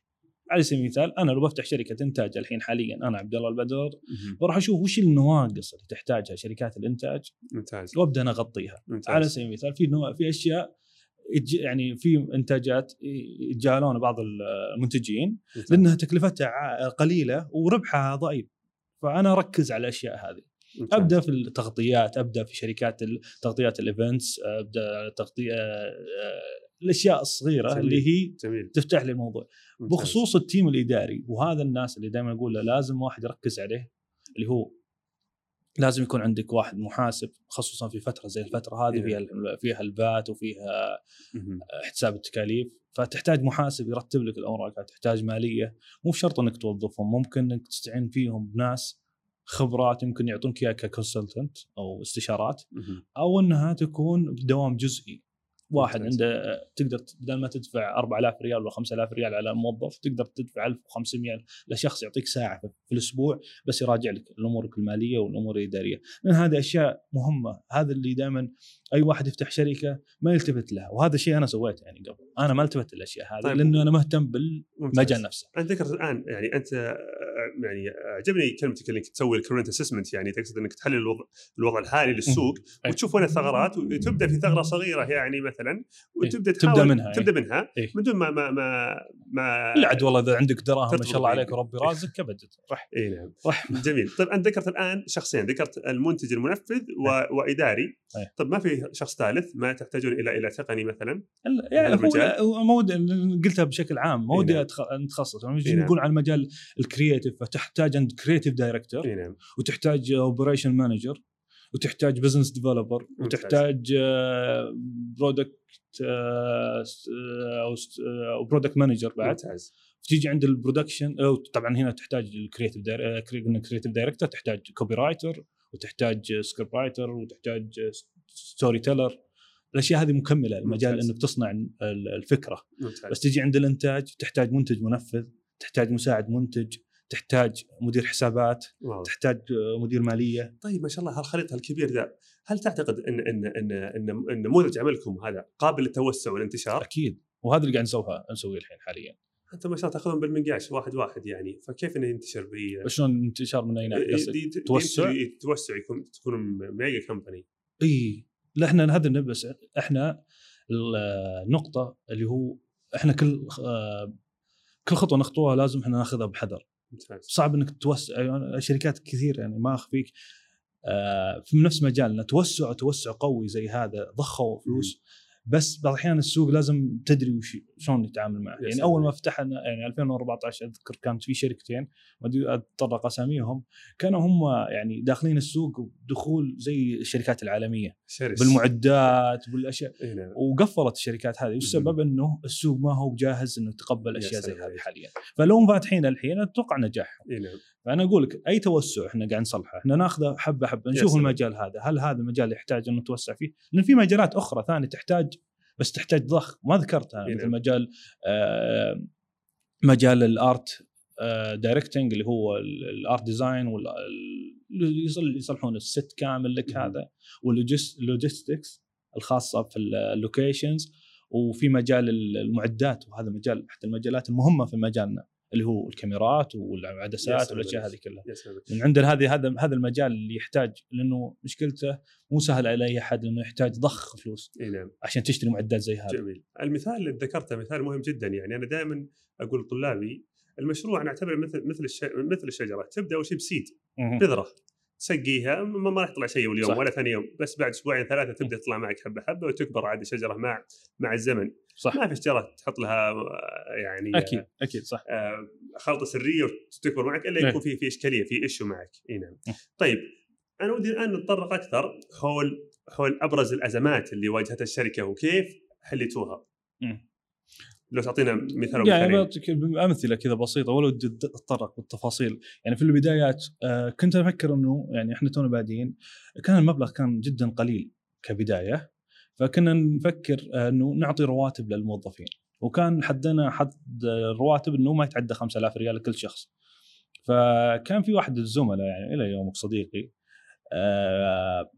على سبيل المثال أنا لو بفتح شركة إنتاج الحين حاليا أنا عبد الله البدر. بروح أشوف وش النواقص اللي تحتاجها شركات الإنتاج ممتاز. وأبدأ أنا أغطيها. ممتاز. على سبيل المثال في نوع في أشياء يعني في إنتاجات يتجاهلون بعض المنتجين ممتاز. لأنها تكلفتها قليلة وربحها ضئيل. فأنا أركز على الأشياء هذه. أبدأ في التغطيات أبدأ في شركات تغطيات ال events أبدأ تغطيه الأشياء الصغيرة جميل. اللي هي جميل تفتح لي الموضوع ممتاز. بخصوص ال team الإداري وهذا الناس اللي دائما أقول له لازم واحد يركز عليه اللي هو لازم يكون عندك واحد محاسب خصوصا في فترة زي الفترة هذه إيه. فيها فيها الفات وفيها. حساب التكاليف فتحتاج محاسب يرتب لك الأوراق تحتاج مالية مو شرط إنك توظفهم ممكن إنك تستعين فيهم بناس خبرات يمكن يعطونك إياها ككونسلتنت أو استشارات. أو إنها تكون بدوام جزئي واحد. عنده تقدر بدل ما تدفع 4000 ريال ولا 5000 ريال على الموظف تقدر تدفع 1500 لشخص يعطيك ساعة في الأسبوع بس يراجع لك الأمور المالية والأمور الإدارية لأن هذه أشياء مهمة هذا اللي دائما أي واحد يفتح شركة ما يلتفت لها وهذا الشيء أنا سويته يعني قبل أنا ما التفت للأشياء هذه طيب. لأنه أنا مهتم بالمجال. نفسه انت ذكرت الآن يعني أنت يعني عجبني كلمتك أنك تسوي ال current assessment يعني تقصد أنك تحلل الوضع, الوضع الحالي للسوق. وتشوف وين الثغرات وتبدأ في ثغرة صغيرة يعني مثلا وتبدأ تبدأ تحاول منها، تبدأ منها إيه. من دون ما ما ما, ما لا عاد والله إذا عندك دراهم ما شاء الله. عليك وربي رازقك أبد. رح. اي نعم. رح. جميل. طيب أنت ذكرت الآن شخصين ذكرت المنتج المنفذ و... وإداري. أي. طيب ما في شخص ثالث ما تحتاجون إلى إلى تقني مثلا؟ لا، يعني المجال؟ هو ودي قلتها بشكل عام ما ودي نعم. نقول عن مجال ال creative فتحتاج عند creative director اي نعم. وتحتاج operation manager وتحتاج business developer. وتحتاج product أو product manager بعد. ممتاز. تيجي عند ال production طبعا هنا تحتاج ال creative creative director تحتاج copywriter وتحتاج script writer وتحتاج storyteller الأشياء هذه مكملة المجال. إنك تصنع ال- الفكرة. ممتاز. بس تجي عند الإنتاج تحتاج منتج منفذ تحتاج مساعد منتج. تحتاج مدير حسابات واضح. تحتاج آه، مدير مالية. طيب ما شاء الله هالخليط الكبير ذا هل تعتقد إن إن إن إن, إن نموذج عملكم هذا قابل للتوسع والانتشار؟ أكيد. وهذا اللي قاعد نسويه نسويه الحين حاليا. انت ما شاء الله تاخذهم بالمنقاش واحد واحد يعني فكيف إنه ينتشر ب شلون انتشار من أي ناحية؟ توسع؟ توسع يكون تكون ميجا كمباني. إي لا إحنا هذا بس إحنا النقطة اللي هو إحنا كل آه، كل خطوة نخطوها لازم إحنا ناخذها بحذر. صعب إنك توسع شركات كثير يعني ما أخفيك. آه، في نفس مجالنا توسع توسع قوي زي هذا ضخوا فلوس. بس بعض الأحيان السوق لازم تدري وش شلون نتعامل معه. يعني. أول ما فتحنا يعني 2014 أذكر كانت في شركتين ما أدري أتطرق أساميهم كانوا هم يعني داخلين السوق دخول زي الشركات العالمية. شرس بالمعدات بالأشياء. اي نعم. وقفلت الشركات هذه والسبب إنه السوق ما هو جاهز إنه يتقبل يا أشياء زي هذه. حاليا. فلو فاتحين الحين أتوقع نجاحهم. اي نعم. فأنا أقول لك أي توسع إحنا قاعد نصلحه إحنا ناخذه حبة حبة نشوف. المجال هذا هل هذا مجال يحتاج إنه نتوسع فيه لأن في مجالات أخرى ثانية تحتاج بس تحتاج ضخ ما ذكرتها إي مثل. مجال آه، مجال ال art directing اللي هو ال- ال art design يصلحون ال set كامل لك. هذا وال logistics الخاصة في ال locations وفي مجال ال- المعدات وهذا مجال أحد المجالات المهمة في مجالنا اللي هو الكاميرات والعدسات والأشياء. هذه كلها. من عندنا هذه هذا هذا المجال اللي يحتاج لأنه مشكلته مو سهل على اي أحد لأنه يحتاج ضخ فلوس إي نعم. عشان تشتري معدات زي هذا جميل. المثال اللي ذكرته مثال مهم جدا يعني. أنا دائما أقول لطلابي المشروع نعتبره مثل مثل الش... مثل الشجرة. تبدأ اول شيء بسيد. بذرة. تسقيها ما ما راح يطلع شيء اليوم صح. ولا ثاني يوم بس بعد أسبوعين ثلاثة تبدأ تطلع معك حبة حبة وتكبر عاد الشجرة مع مع الزمن صح ما في شجرة تحط لها يعني أكيد أكيد صح آه، خلطة سرية وتكبر معك إلا إيه. يكون في في إشكالية في ايشو معك إي نعم إيه. طيب أنا ودي الآن نتطرق أكثر حول حول أبرز الأزمات اللي واجهتها الشركة وكيف حليتوها. لو تعطينا مثال يعني. بعطيك امثله كذا بسيطة ولو ودي أتطرق بالتفاصيل. يعني في البدايات آه، كنت أفكر إنه يعني إحنا تونا بادين كان المبلغ كان جدا قليل كبداية فكنا نفكر آه، إنه نعطي رواتب للموظفين. وكان حدنا حد الرواتب إنه ما يتعدى 5000 ريال لكل شخص. فكان في واحد الزملاء يعني إلى يومك صديقي آه،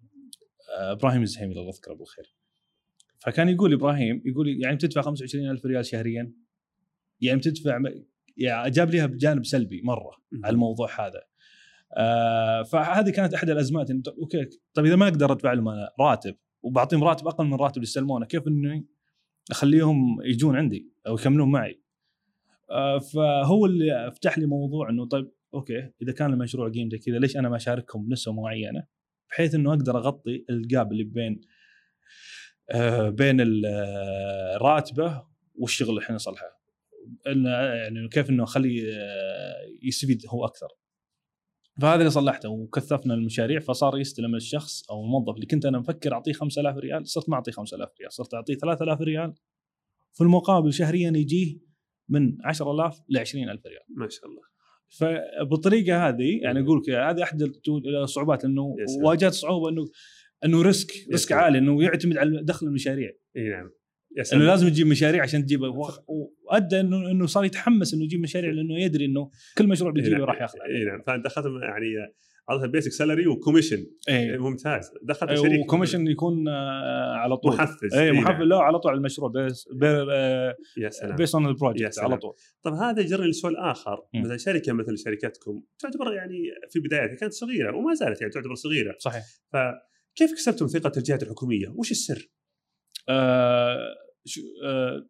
إبراهيم الزهيمي الله يذكره بالخير. فكان يقول إبراهيم يقول يعني بتدفع 25000 ريال شهريا. يعني بتدفع يعني جاب ليها بجانب سلبي مرة مم. على الموضوع هذا. آه فهذه كانت أحد الأزمات. طب أوكي طيب إذا ما أقدر أدفع لهم أنا راتب. وبعطيهم راتب أقل من الراتب اللي يستلمونه كيف اني أخليهم يجون عندي أو يكملون معي؟ آه فهو اللي فتح لي موضوع إنه طيب أوكي إذا كان المشروع قيمته كذا ليش أنا ما اشاركهم بنسبه معينة؟ بحيث إنه أقدر أغطي الجاب اللي بين بين ال- آه، راتبه والشغل اللي إحنا نصلحه. انه يعني كيف إنه اخليه آه، يستفيد هو أكثر. فهذا اللي صلحته وكثفنا المشاريع فصار يستلم الشخص أو الموظف اللي كنت أنا مفكر أعطيه 5000 ريال صرت ما أعطيه 5000 ريال صرت أعطيه 3000 ريال. في المقابل شهريا يجيه من 10000 ل 20000 ريال. ما شاء الله. فبالطريقه هذه يعني أقول لك هذه أحد الصعوبات انه. واجهت صعوبة إنه إنه risk risk. عالي إنه يعتمد على دخل المشاريع. إي نعم. إنه لازم تجيب مشاريع عشان تجيب وأدى إنه إنه صار يتحمس إنه يجيب مشاريع لأنه يدري إنه كل مشروع بيجي له راح ياخذ. إي نعم. فانت اخذت يعني عرضها basic salary و commission إيه ممتاز. دخلت أي، شريك و commission يكون آه، على طول. محفز. إي محفز نعم. لا على طول على المشروع base يا سلام. بيس اون البروجكت. على طول. طب هذا يجرني لسؤال آخر. مثلا شركة مثل شركتكم تعتبر يعني في بدايتها كانت صغيرة وما زالت يعني تعتبر صغيرة. صحيح. فكيف كسبتم ثقة الجهات الحكومية؟ وش السر؟ آه شو آه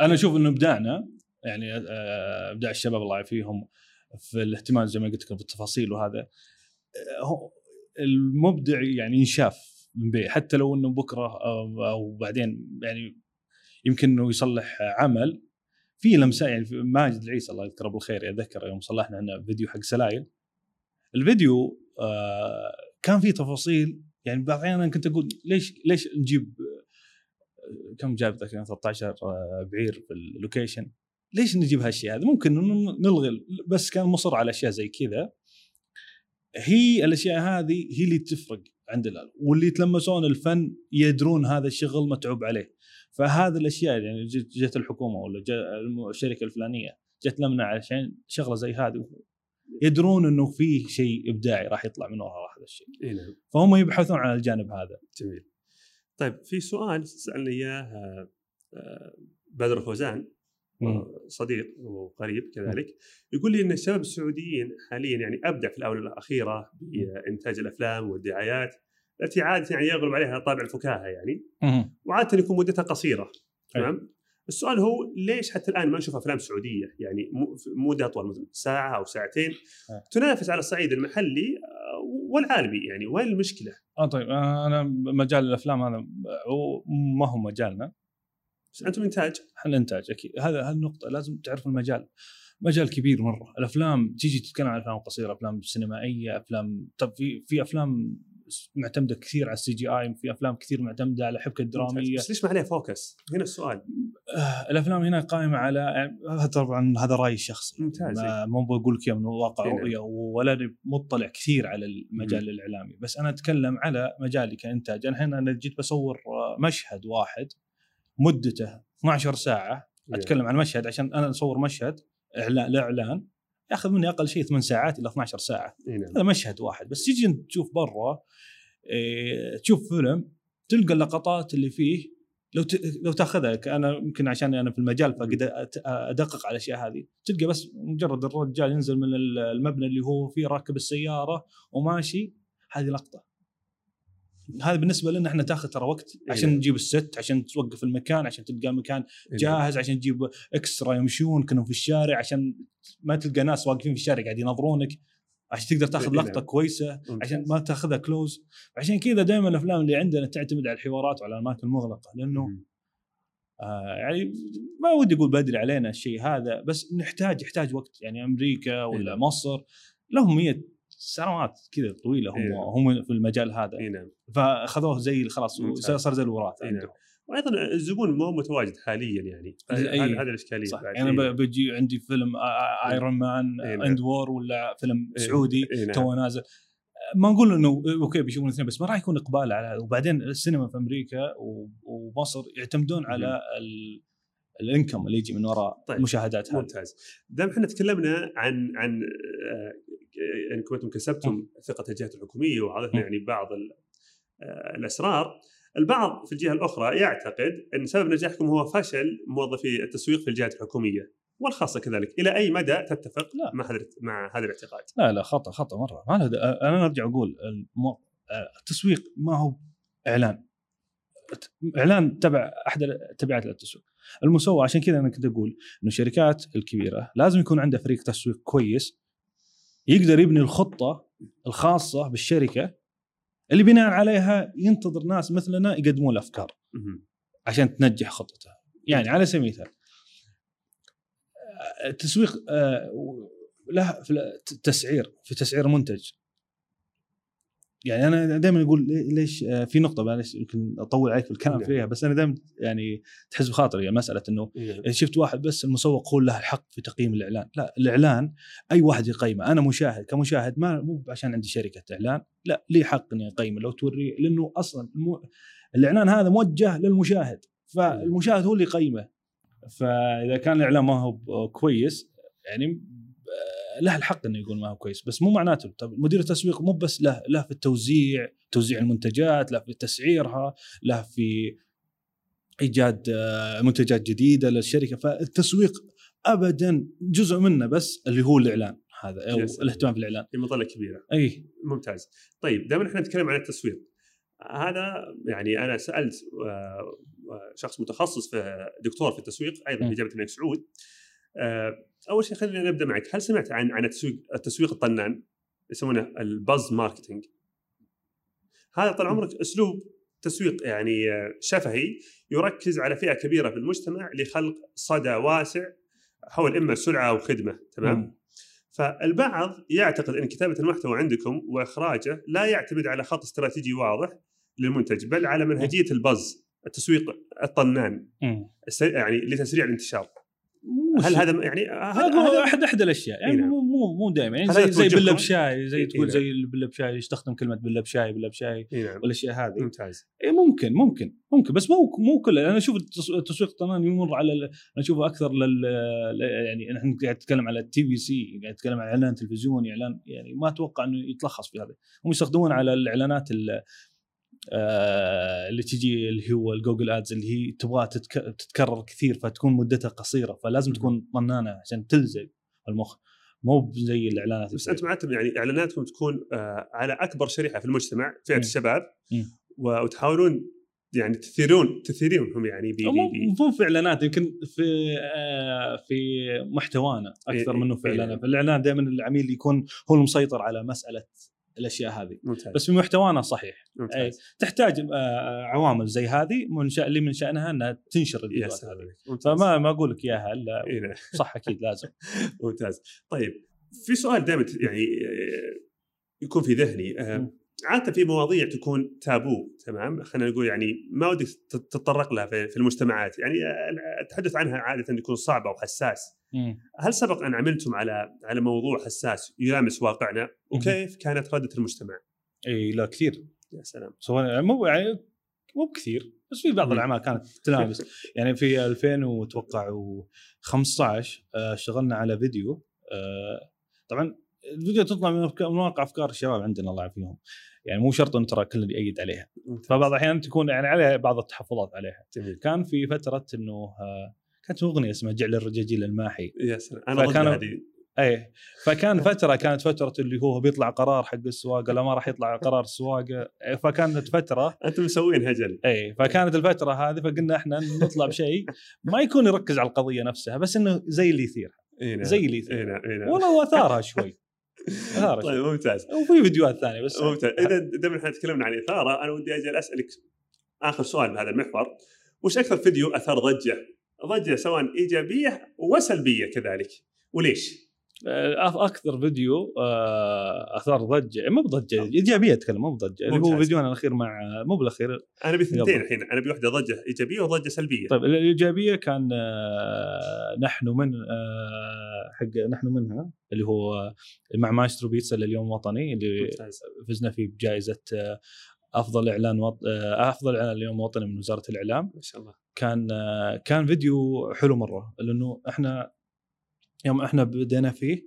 أنا أشوف إنه إبداعنا يعني آه إبداع الشباب الله يعافيهم في الاهتمام زي ما قلت لكم بالتفاصيل وهذا آه، هو المبدع يعني ينشاف من بيه حتى لو إنه بكرة أو, أو بعدين يعني يمكن إنه يصلح عمل في لمسة يعني في ماجد العيسى الله يذكره بالخير اتذكر يوم صلحنا فيديو حق سلايل الفيديو آه كان فيه تفاصيل يعني بعض الاحيان أنا كنت أقول ليش ليش نجيب آه، كم جاب ذاك؟ اليوم 13 آه، بعير في ال location. ليش نجيب هالشيء هذا؟ ممكن نلغي بس كان مصر على أشياء زي كذا. هي الأشياء هذه هي اللي تفرق عند الال واللي يتلمسون الفن يدرون هذا الشغل متعوب عليه. فهذه الأشياء يعني جت, الحكومة ولا الشركة الفلانية جت لمنا عشان شغلة زي هذه. يدرون إنه في شيء إبداعي راح يطلع من وراء هذا الشيء. إي نعم. فهم يبحثون عن الجانب هذا. جميل. طيب في سؤال سالني إياه آه، آه، بدر فوزان صديق وقريب كذلك. يقول لي إن الشباب السعوديين حاليا يعني أبدع في الآونة الأخيرة بإنتاج الأفلام والدعايات التي عادة يعني يغلب عليها طابع الفكاهة يعني. وعادة يكون مدتها قصيرة تمام؟ السؤال هو ليش حتى الآن ما نشوف أفلام سعودية؟ يعني مده أطول مثلا ساعة أو ساعتين. تنافس على الصعيد المحلي آه، والعالمي يعني. وين المشكلة؟ آه طيب. آه، أنا مجال الأفلام هذا ما هو مجالنا. بس أنتم إنتاج؟ إحنا إنتاج أكيد. هذا هالنقطه لازم تعرف المجال. مجال كبير مرة. الأفلام تيجي تتكلم عن أفلام قصيرة أفلام سينمائية أفلام طب في في أفلام معتمدة كثير على ال CGI في أفلام كثير معتمدة على حبكة درامية. بس ليش ما عليها focus؟ هنا السؤال. آه الأفلام هنا قائمة على يعني طبعا هذا رأيي الشخصي. ممتاز. مو بقول لك من واقع رؤية ولا مطلع كثير على المجال م. الإعلامي. بس أنا أتكلم على مجالي كإنتاج. أنا هنا أنا جيت بصور مشهد واحد مدته 12 ساعة. أتكلم عن مشهد عشان أنا أصور مشهد إعلان لإعلان. ياخذ مني أقل شيء 8 ساعات إلى 12 ساعة. نعم. هذا مشهد واحد. بس تيجي تشوف برا إيه تشوف فيلم تلقى اللقطات اللي فيه. لو ت... لو تأخذها أنا يمكن عشان أنا في المجال فقد أدقق على الأشياء هذه. تلقى بس مجرد الرجال ينزل من المبنى اللي هو فيه راكب السيارة وماشي. هذه لقطة. هذا بالنسبة لنا إحنا تاخذ ترى وقت إيه. عشان نجيب الست عشان توقف المكان عشان تلقى المكان إيه. جاهز عشان تجيب إكسترا يمشون كانوا في الشارع عشان ما تلقى ناس واقفين في الشارع قاعد ينظرونك عشان تقدر تاخذ إيه، لقطة كويسة عشان ما تاخذها كلوز عشان كذا دائما الأفلام اللي عندنا تعتمد على الحوارات وعلى الأماكن المغلقة لأنه آه يعني ما ودي أقول بدري علينا الشيء هذا بس نحتاج يحتاج وقت. يعني أمريكا ولا مصر لهم 100 سنوات كذا طويلة هم إيه. هم في المجال هذا. إيه نعم. فأخذوه زي خلاص صار زي الوراثة إيه نعم. وأيضا الزبون مو متواجد حاليا يعني. هذه الإشكالية. صح. يعني أنا بجي عندي فيلم Iron Man and war ولا فيلم إيه. سعودي إيه نعم. توه نازل. ما نقول إنه أوكي بيشوفون الاثنين بس ما راح يكون إقبال على وبعدين السينما في أمريكا ومصر يعتمدون على ال income اللي يجي من وراء طيب. المشاهدات هذه. ممتاز. دام إحنا تكلمنا عن عن آه، income أنتم كسبتم ثقة الجهات الحكومية وعرفنا يعني بعض آه، الأسرار البعض في الجهة الأخرى يعتقد إن سبب نجاحكم هو فشل موظفي التسويق في الجهات الحكومية والخاصة كذلك. إلى أي مدى تتفق لا. مع هذا مع هذا الاعتقاد؟ لا لا خطأ خطأ مرة. ما أنا أرجع أقول التسويق ما هو إعلان. إعلان تبع أحد تبعات للتسويق المسوى عشان كذا أنا كنت أقول إنه الشركات الكبيرة لازم يكون عندها فريق تسويق كويس يقدر يبني الخطة الخاصة بالشركة اللي بناء عليها ينتظر ناس مثلنا يقدمون الأفكار عشان تنجح خطتها. يعني على سبيل المثال التسويق آه، له تسعير في تسعير منتج. يعني أنا دائما أقول ليش آه، في نقطة معلش يمكن أطول عليك في الكلام نعم. فيها بس أنا دائما يعني تحس بخاطري يعني مسألة إنه إيه. شفت واحد بس المسوق هو له الحق في تقييم الإعلان. لا الإعلان أي واحد يقيمه. أنا مشاهد كمشاهد ما مو عشان عندي شركة إعلان لا لي حق إني أقيمه. لو توري لأنه أصلا الإعلان هذا موجه للمشاهد فالمشاهد هو اللي يقيمه. فإذا كان الإعلان ما هو كويس يعني له الحق إنه يقول ما هو كويس بس مو معناته. طب مدير التسويق مو بس له له في التوزيع توزيع المنتجات له في تسعيرها له في إيجاد آه، منتجات جديدة للشركة. فالتسويق ابدا جزء منه بس اللي هو الإعلان هذا أو الاهتمام بالاعلان في مظله كبيرة. إي. ممتاز. طيب دائما إحنا نتكلم عن التسويق. هذا يعني أنا سألت آه، شخص متخصص في دكتور في التسويق أيضا في جامعة الملك سعود. آه، أول شيء خلينا نبدا معك. هل سمعت عن عن التسويق التسويق الطنان؟ يسمونه ال buzz marketing هذا طال عمرك أسلوب تسويق يعني آه، شفهي يركز على فئة كبيرة في المجتمع لخلق صدى واسع حول إما سلعه أو خدمة تمام؟ م. فالبعض يعتقد أن كتابة المحتوى عندكم وإخراجه لا يعتمد على خط استراتيجي واضح للمنتج بل على منهجية البز التسويق الطنان. يعني لتسريع الانتشار. هل هذا يعني هذا احد أحد الأشياء. يعني نعم. مو مو مو دائما. يعني زي زي بله بشاي زي تقول زي البله بشاي يستخدم كلمة بله بشاي بله بشاي نعم. والأشياء هذه. ممتاز. إي ممكن ممكن ممكن بس مو مو كله. أنا أشوف التسويق الطنان يمر على أنا أشوفه أكثر لل يعني إحنا قاعد نتكلم على ال TVC قاعد نتكلم عن إعلان تلفزيوني إعلان يعني ما أتوقع إنه يتلخص في هذا. هم يستخدمون على الإعلانات آه اللي تجي اللي هو ال Google Ads اللي هي تبغى تتك... تتكرر كثير فتكون مدتها قصيرة فلازم تكون طنانة عشان تلزق المخ. مو زي الإعلانات بس أنتم عادة يعني إعلاناتكم تكون آه على أكبر شريحة في المجتمع فئة الشباب وتحاولون يعني تثيرون تثيرونهم يعني بي بي مو في إعلانات يمكن في آه في محتوانا أكثر إيه منه في إعلانات. إيه. في الإعلان دائما العميل يكون هو المسيطر على مسألة الأشياء هذه. ممتاز. بس في محتوانا صحيح. ممتاز. أي تحتاج آه عوامل زي هذه من شأن اللي من شأنها إنها تنشر الفيديوهات هذه. فما ما أقول لك إياها إلا *laughs* إيه. صح أكيد لازم. *laughs* ممتاز. طيب في سؤال دائما يعني آه، يكون في ذهني. آه عادة في مواضيع تكون تابو تمام؟ خلينا نقول يعني ما ودك تتطرق لها في المجتمعات. يعني التحدث عنها عادة يكون صعب أو حساس. هل سبق أن عملتم على على موضوع حساس يلامس واقعنا؟ وكيف كانت ردة المجتمع؟ إي لا كثير. يا سلام. سواء مو يعني مو بكثير بس في بعض الأعمال كانت تلامس *laughs* يعني في 2000 وأتوقع 15 آه، اشتغلنا على فيديو آه، طبعا الفيديو تطلع من مواقع أفكار الشباب عندنا الله يعافيهم. يعني مو شرط أن ترى كل يأيد عليها. فبعض الأحيان تكون يعني عليها بعض التحفظات عليها. جميل. كان في فترة إنه آه، كانت أغنية اسمها جعل الرجاجيل الماحي. يا سلام. أنا فكان هذه. اي فكان فترة كانت فترة اللي هو بيطلع قرار حق السواقة لا ما راح يطلع قرار السواقه فكانت فتره أنتم مسوين هجل. اي فكانت الفترة هذه فقلنا إحنا نطلع بشيء ما يكون يركز على القضية نفسها بس إنه زي اللي يثيرها. إيه زي اللي يثيرها. والله *laughs* أثارها شوي. طيب ممتاز. وفي فيديوهات ثانية بس. ممتاز. إذا دائما إحنا تكلمنا عن إثارة أنا ودي أجي أسألك آخر سؤال بهذا المحور. وش أكثر فيديو أثار ضجة؟ ضجة سواء إيجابية وسلبية كذلك. وليش؟ آه، أكثر فيديو آه، أثار ضجة. مو بضجة إيجابية أتكلم مو بضجة. اللي هو فيديونا الأخير مع مو بالأخير. أنا بثنتين الحين أنا بوحدة ضجة إيجابية وضجة سلبية. طيب الإيجابية كان آه، نحن من حق نحن منها اللي هو مع مايسترو بيتزا لليوم الوطني اللي. فزنا فيه بجائزة أفضل إعلان وط... أفضل إعلان اليوم الوطني من وزارة الإعلام. ما شاء الله. كان كان فيديو حلو مرة لأنه إحنا يوم إحنا بدينا فيه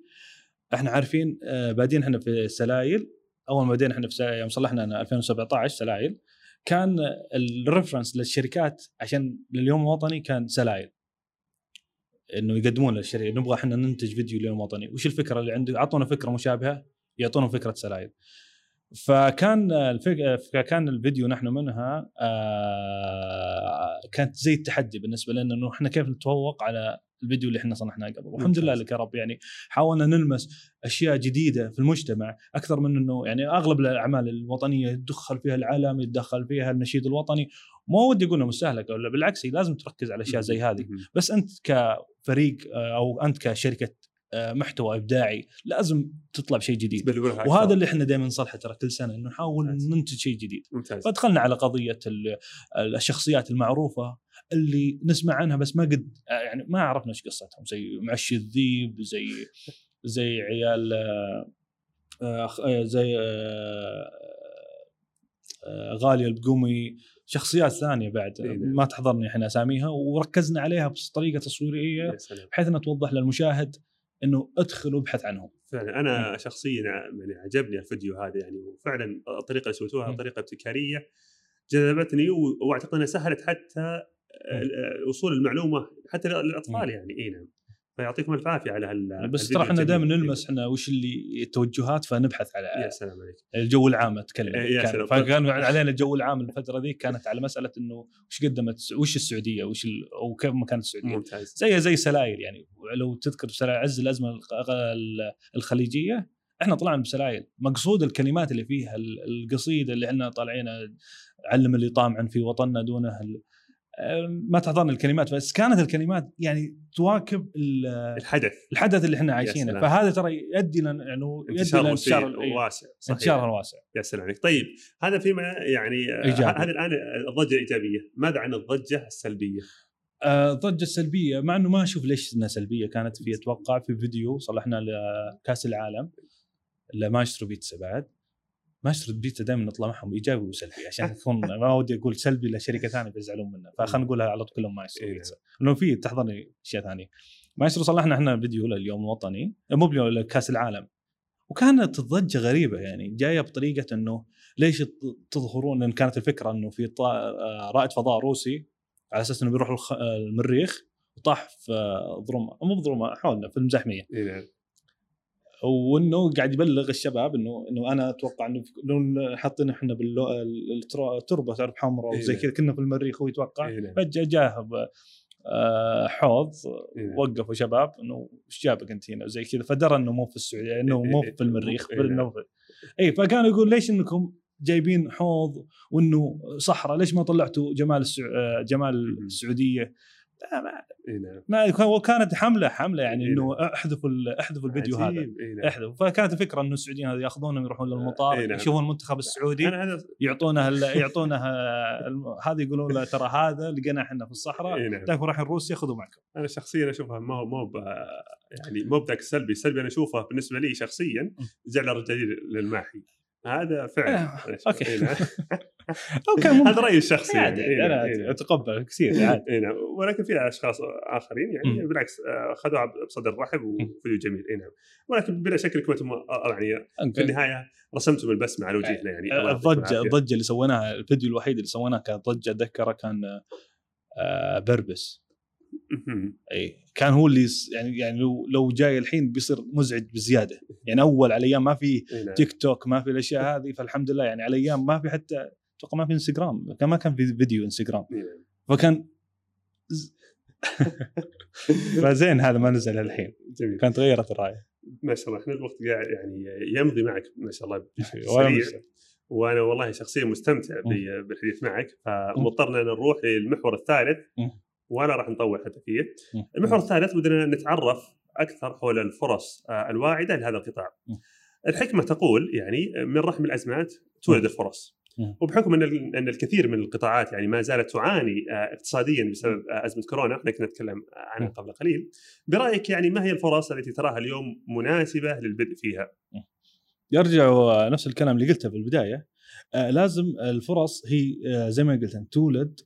إحنا عارفين آه، بادين إحنا في سلايل. أول ما بدينا إحنا في يوم صلحنا 2017 سلايل كان ال reference للشركات عشان لليوم الوطني كان سلايل. إنه يقدمون للشركة نبغى إحنا ننتج فيديو لليوم الوطني. وش الفكرة اللي عندك؟ أعطونا فكرة مشابهة يعطونا فكرة سلايل. فكان الفك... كان الفيديو نحن منها آه كانت زي التحدي بالنسبة لنا إنه إحنا كيف نتفوق على الفيديو اللي إحنا صنعناه قبل. والحمد لله لك يا رب. يعني حاولنا نلمس أشياء جديدة في المجتمع أكثر من إنه يعني أغلب الأعمال الوطنية يدخل فيها العلم يتدخل فيها النشيد الوطني. مو ودي أقول مستهلكه ولا بالعكس لازم تركز على أشياء زي هذه. بس أنت كفريق آه، أو أنت كشركة محتوى إبداعي لازم تطلع بشيء جديد. وهذا اللي إحنا دائما نصلحه ترى كل سنة إنه نحاول ننتج شيء جديد. ممتاز. فدخلنا على قضية الشخصيات المعروفة اللي نسمع عنها بس ما قد يعني ما عرفنا إيش قصتهم. زي معشي الذيب زي زي عيال آه، آه، زي غالية البقومي. شخصيات ثانية بعد إيه. ما تحضرني إحنا أساميها وركزنا عليها بطريقة تصويرية بحيث إنها توضح للمشاهد إنه أدخل وأبحث عنهم. فعلا. أنا شخصيا يعني عجبني الفيديو هذا يعني وفعلا الطريقة اللي سويتوها طريقة ابتكارية جذبتني واعتقد إنها سهلت حتى وصول المعلومة حتى للأطفال يعني. اي نعم. فيعطيكم الف عافية على هال بس ترى إحنا دائما نلمس إحنا وش اللي التوجهات فنبحث على يا سلام عليك. الجو العام أتكلم. يا سلام. فكان علينا الجو العام الفترة ذيك كانت على مسألة إنه وش قدمت وش السعودية وش ال... أو كيف مكان السعودية. ممتاز. زي زي سلايل يعني. لو تذكر سلايل عز الأزمة الخليجية إحنا طلعنا بسلايل. مقصود الكلمات اللي فيها القصيدة اللي إحنا طالعين علم اللي طامعا في وطننا دونه ما تحضرني الكلمات بس كانت الكلمات يعني تواكب الحدث. الحدث اللي إحنا عايشينه. فهذا ترى يؤدي لنا يعني يؤدي لانتشار واسع انتشار واسع يا سلام عليك. طيب هذا فيما يعني هذه الآن الضجة الإيجابية. ماذا عن الضجة السلبية؟ آه، الضجه السلبيه مع إنه ما أشوف ليش إنها سلبية كانت في أتوقع في فيديو صلحنا لكأس العالم لمايسترو بيتزا بعد. مايسترو بيتزا دائما نطلع معهم إيجابي وسلبي عشان *laughs* يكون ما ودي أقول سلبي لشركة ثانية بيزعلون منه فخلينا نقولها على طول كلهم مايسترو إيه. بيتزا لأنه في تحضرني اشياء ثانية مايسترو صلحنا إحنا فيديو لليوم الوطني مو لكأس العالم. وكانت الضجة غريبة يعني جاية بطريقة إنه ليش تظهرون لأن كانت الفكرة إنه في آه، رائد فضاء روسي على أساس إنه بيروح المريخ وطاح في ظلمة مو بظلمة حولنا في المزاحمية اي نعم وإنه قاعد يبلغ الشباب إنه إنه أنا أتوقع إنه لو حاطين إحنا بالتربه تعرف حمراء إيه وزي. كذا كنا في المريخ هو يتوقع فجأة جاه آه، حوض إيه. وقفوا شباب إنه إيش جابك انت هنا وزي كذا فدرى إنه مو في السعودية إنه مو في المريخ إيه. انه اي فكان يقول ليش إنكم جايبين حوض وإنه صحراء. ليش ما طلعتوا جمال السع... آه، جمال. السعودية؟ ما نعم. ما وكانت حملة حملة يعني إنه احذفوا ال- احذفوا الفيديو هذا. نعم. احذفوا. فكانت الفكرة إنه السعوديين هذا ياخذونهم يروحون للمطار نعم. يشوفون المنتخب السعودي يعطونه يعطونه هذا يقولون له ترى هذا لقيناه إحنا في الصحراء نعم. لكن رايحين روسيا خذوا معكم. أنا شخصيا أشوفها ما هو مو يعني مو بذاك السلبي، السلبي أنا اشوفه بالنسبة لي شخصيا جعل الرجال للماحي. هذا فعلا آه، أنا أشوف. okay. إي نعم. *laughs* okay هذا رأيي الشخصي عادي يعني. إي أنا نعم. أتقبل كثير عادي اي نعم ولكن في أشخاص آخرين يعني مم. بالعكس آه، أخذوها بصدر رحب وفيديو جميل اي نعم ولكن بلا شك انكم أنتم، آه، يعني في النهاية رسمتم البسمه على وجهنا يعني الضجة. الضجة اللي سويناها الفيديو الوحيد اللي سويناه كان ضجه أتذكره كان بربس. إي كان هو اللي يعني يعني لو لو جاي الحين بيصير مزعج بزيادة. يعني أول على أيام ما في نعم. تيك توك ما في الأشياء *laughs* هذه فالحمد لله يعني على أيام ما في حتى أتوقع ما في إنستغرام كان ما كان في فيديو إنستغرام. نعم. فكان *laughs* فزين هذا ما نزل الحين. جميل. كانت تغيرت الرايه ما شاء الله إحنا الوقت قاعد يعني يمضي معك ما شاء الله *laughs* سريع. وأنا والله شخصيا مستمتع بالحديث معك. فمضطرنا نروح للمحور الثالث. ولا راح نطول حتى فيه. المحور الثالث بدنا نتعرف أكثر حول الفرص آه، الواعدة لهذا القطاع. الحكمة تقول يعني من رحم الأزمات تولد الفرص. وبحكم أن أن الكثير من القطاعات يعني ما زالت تعاني آه، اقتصاديا بسبب آه، أزمة كورونا إحنا كنا نتكلم عنها. قبل قليل برأيك يعني ما هي الفرص التي تراها اليوم مناسبة للبدء فيها؟ يرجع نفس الكلام اللي قلته في البداية لازم الفرص هي زي ما قلت أنت تولد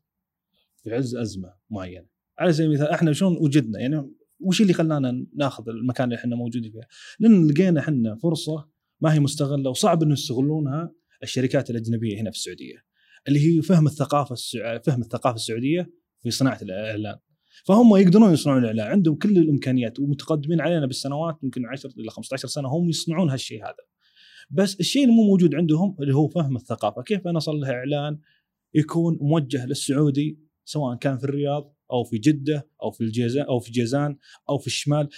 في عز أزمة معينة. على سبيل المثال إحنا شلون وجدنا؟ يعني وش اللي خلانا ناخذ المكان اللي إحنا موجودين فيه؟ لأن لقينا إحنا فرصة ما هي مستغلة وصعب إنه يستغلونها الشركات الأجنبية هنا في السعودية اللي هي فهم الثقافة السع... فهم الثقافة السعودية في صناعة الإعلان. فهم يقدرون يصنعون الإعلان عندهم كل الإمكانيات ومتقدمين علينا بالسنوات يمكن 10 إلى 15 سنة هم يصنعون هالشيء هذا. بس الشيء اللي مو موجود عندهم اللي هو فهم الثقافة كيف أنا اصل لها إعلان يكون موجه للسعودي سواء كان في الرياض أو في جدة أو في الجيزان أو في جيزان أو في الشمال.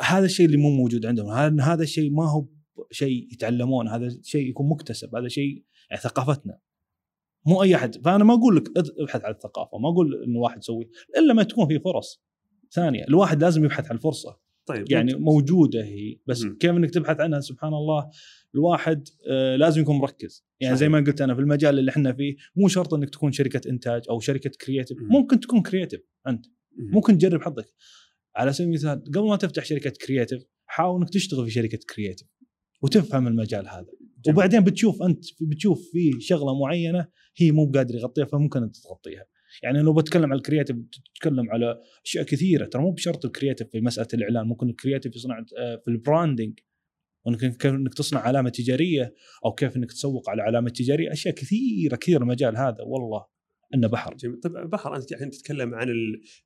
هذا الشيء اللي مو موجود عندهم. هذا هذا الشيء ما هو شيء يتعلمون. هذا شيء يكون مكتسب. هذا شيء يعني ثقافتنا. مو أي أحد. فأنا ما أقول لك ابحث عن الثقافة. ما أقول انه واحد يسوي. إلا ما تكون في فرص ثانية. الواحد لازم يبحث عن الفرصة. طيب يعني ممتاز. موجودة هي بس مم. كيف إنك تبحث عنها سبحان الله الواحد آه لازم يكون مركز يعني زي صحيح. ما قلت أنا في المجال اللي إحنا فيه مو شرط إنك تكون شركة إنتاج أو شركة creative مم. ممكن تكون creative أنت مم. ممكن تجرب حظك على سبيل المثال قبل ما تفتح شركة creative حاول إنك تشتغل في شركة creative وتفهم المجال هذا جميل. وبعدين بتشوف أنت بتشوف في شغلة معينة هي مو قادر يغطيها فممكن أنت تغطيها يعني لو بتكلم على ال creative تتكلم على أشياء كثيرة. ترى مو بشرط ال creative في مسألة الإعلان ممكن ال creative في صناعه آه، في ال branding وانك كيف إنك تصنع علامة تجارية أو كيف إنك تسوق على علامة تجارية. أشياء كثيرة كثيرة المجال هذا. والله إنه بحر. جميل. طيب بحر أنت الحين تتكلم عن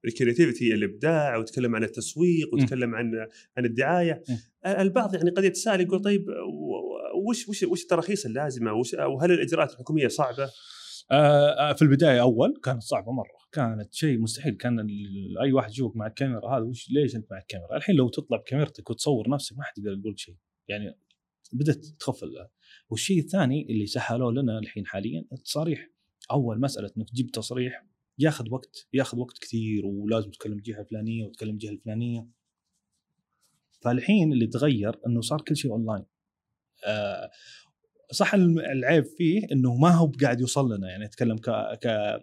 الكرياتيفيتي الإبداع وتتكلم عن التسويق وتتكلم عن عن الدعاية. البعض يعني قد يتساءل يقول طيب وش وش وش التراخيص اللازمة؟ وش وهل الإجراءات الحكومية صعبة؟ آه، آه، في البداية أول كانت صعبة مرة. كانت شيء مستحيل. كان أي واحد يشوفك مع الكاميرا هذا وش ليش أنت مع الكاميرا؟ الحين لو تطلع بكاميرتك وتصور نفسك ما حد يقدر يقول شيء. يعني بدأت تخف ال- والشيء الثاني اللي سهلوه لنا الحين حاليا التصاريح أول مسألة إنك تجيب تصريح ياخذ وقت ياخذ وقت كثير ولازم تكلم جهه فلانيه وتكلم جهه الفلانية. فالحين اللي تغير إنه صار كل شيء أونلاين. آه صح العيب فيه إنه ما هو قاعد يوصل لنا يعني أتكلم ك ك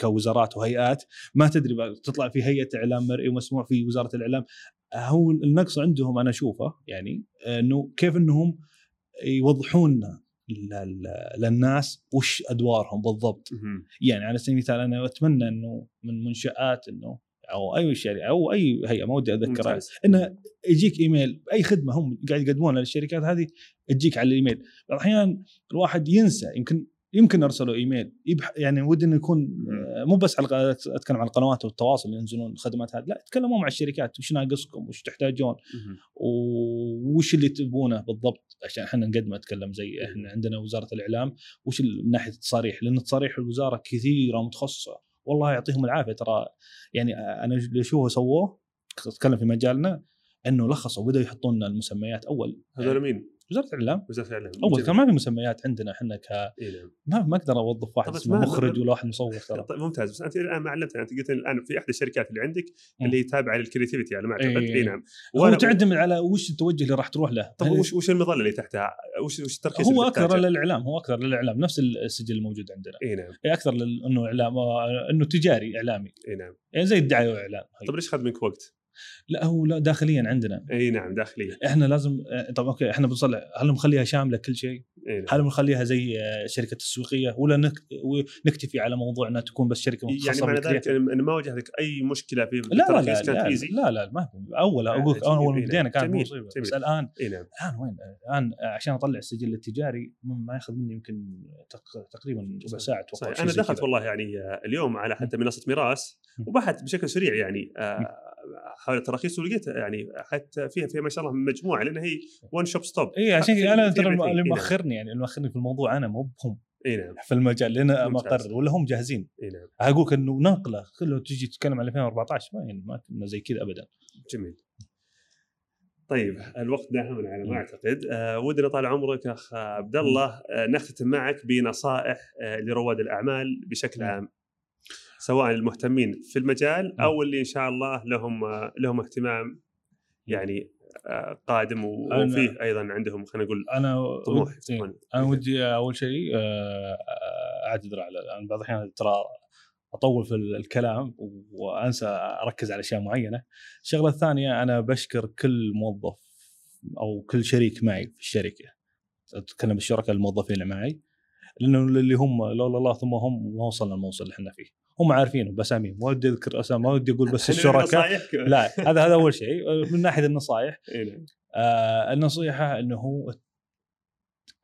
كوزارات وهيئات ما تدري تطلع في هيئة إعلام مرئي ومسموع في وزارة الإعلام. هو النقص عندهم أنا أشوفه يعني إنه كيف إنهم يوضحون لل- للناس وش أدوارهم بالضبط. يعني على سبيل المثال أنا أتمنى إنه من منشآت إنه أو أي شركة أو أي هيئة ما ودي اذكرها. إنه يجيك إيميل بأي خدمة هم قاعد يقدمونها للشركات هذه تجيك على الإيميل. بعض الأحيان الواحد ينسى يمكن يمكن ارسلوا إيميل. يبح يعني ودي إنه يكون آه، مو بس على أتكلم عن القنوات والتواصل اللي ينزلون الخدمات هذه لا تكلموا مع الشركات وش ناقصكم وش تحتاجون. وش اللي تبونه بالضبط عشان إحنا نقدم اتكلم زي إحنا عندنا وزارة الإعلام وش من ناحية التصاريح لأن تصاريح الوزارة كثيرة متخصصه والله يعطيهم العافية ترى يعني أنا اللي اشوفه سووه اتكلم في مجالنا إنه لخصوا بدأوا يحطون المسميات أول هذول مين؟ وزارة الإعلام. وزارة الإعلام. اول ما في مسميات عندنا إحنا ك نعم. ما ما أقدر أوظف واحد اسمه مخرج ولا واحد مصور ترى. طيب ممتاز. بس أنت الآن ما علمتني أنت قلت الآن في أحد الشركات اللي عندك. اللي هي تابعه لل creativity على ما أعتقد. إي. إي نعم. هو وأنا- تعتمد على وش التوجه اللي راح تروح له. طب هل- وش وش المظلة اللي تحتها؟ وش وش الترخيص هو أكثر؟ للإعلام هو أكثر للإعلام. نفس السجل الموجود عندنا. إي نعم. إيه أكثر إنه إعلام آه، إنه تجاري إعلامي. إي نعم. يعني زي الدعاية والاعلان طب ليش اخذ منك وقت؟ لا هو لا داخليا عندنا إي نعم داخليا إحنا لازم آه، طب okay إحنا بنصلح هل نخليها شاملة كل شيء؟ نعم هل بنخليها زي آه، شركة تسويقيه ولا نك- ونكتفي على موضوع انها تكون بس شركة يعني معنى؟ ذلك ان ما واجهتك أي مشكلة في لا لا لا كانت لا, لا لا ما في أول آه، أقول لك. أول ما إيه بدينا نعم. كانت جميل. مصيبة. بس الآن إي نعم الآن وين؟ الآن عشان أطلع السجل التجاري ما ياخذ مني يمكن تق- تقريبا ربع ساعة أتوقع أنا دخلت. والله يعني اليوم على حتى منصة مراس. وبحث بشكل سريع يعني حول التراخيص ولقيت يعني حتى فيها فيها ما شاء الله مجموعة لأن هي one shop stop إي عشان كذا أنا ترى اللي نعم. مؤخرني يعني اللي مؤخرني في الموضوع أنا مو بهم إي نعم. في المجال لأن. مقرر ولا هم جاهزين. إي نعم. أقول لك إنه نقله كله تجي تتكلم عن 2014 ما يعني ما كنا زي كذا ابدا. جميل. طيب الوقت داهمنا على ما م. أعتقد. آه ودنا طال عمرك أخ عبد الله. آه نختتم معك بنصائح آه لرواد الأعمال بشكل م. عام. سواء المهتمين في المجال م. أو اللي إن شاء الله لهم آه لهم اهتمام يعني آه قادم وفيه أيضا عندهم خلينا نقول أنا طموح يفتحون أنا ودي أول شيء آه، أعتذر على بعض الأحيان ترى أطول في الكلام وأنسى أركز على أشياء معينة. الشغلة الثانية أنا بشكر كل موظف أو كل شريك معي في الشركة. أتكلم بالشركاء الموظفين اللي معي لأنه اللي هم لولا الله ثم هم ما وصلنا الموصل اللي إحنا فيه. هم عارفين باساميهم ما ودي أذكر أسامي ما ودي أقول بس *laughs* الشركاء نصايحك؟ لا هذا هذا أول شيء من ناحية النصائح إي نعم. آه النصيحة إنه هو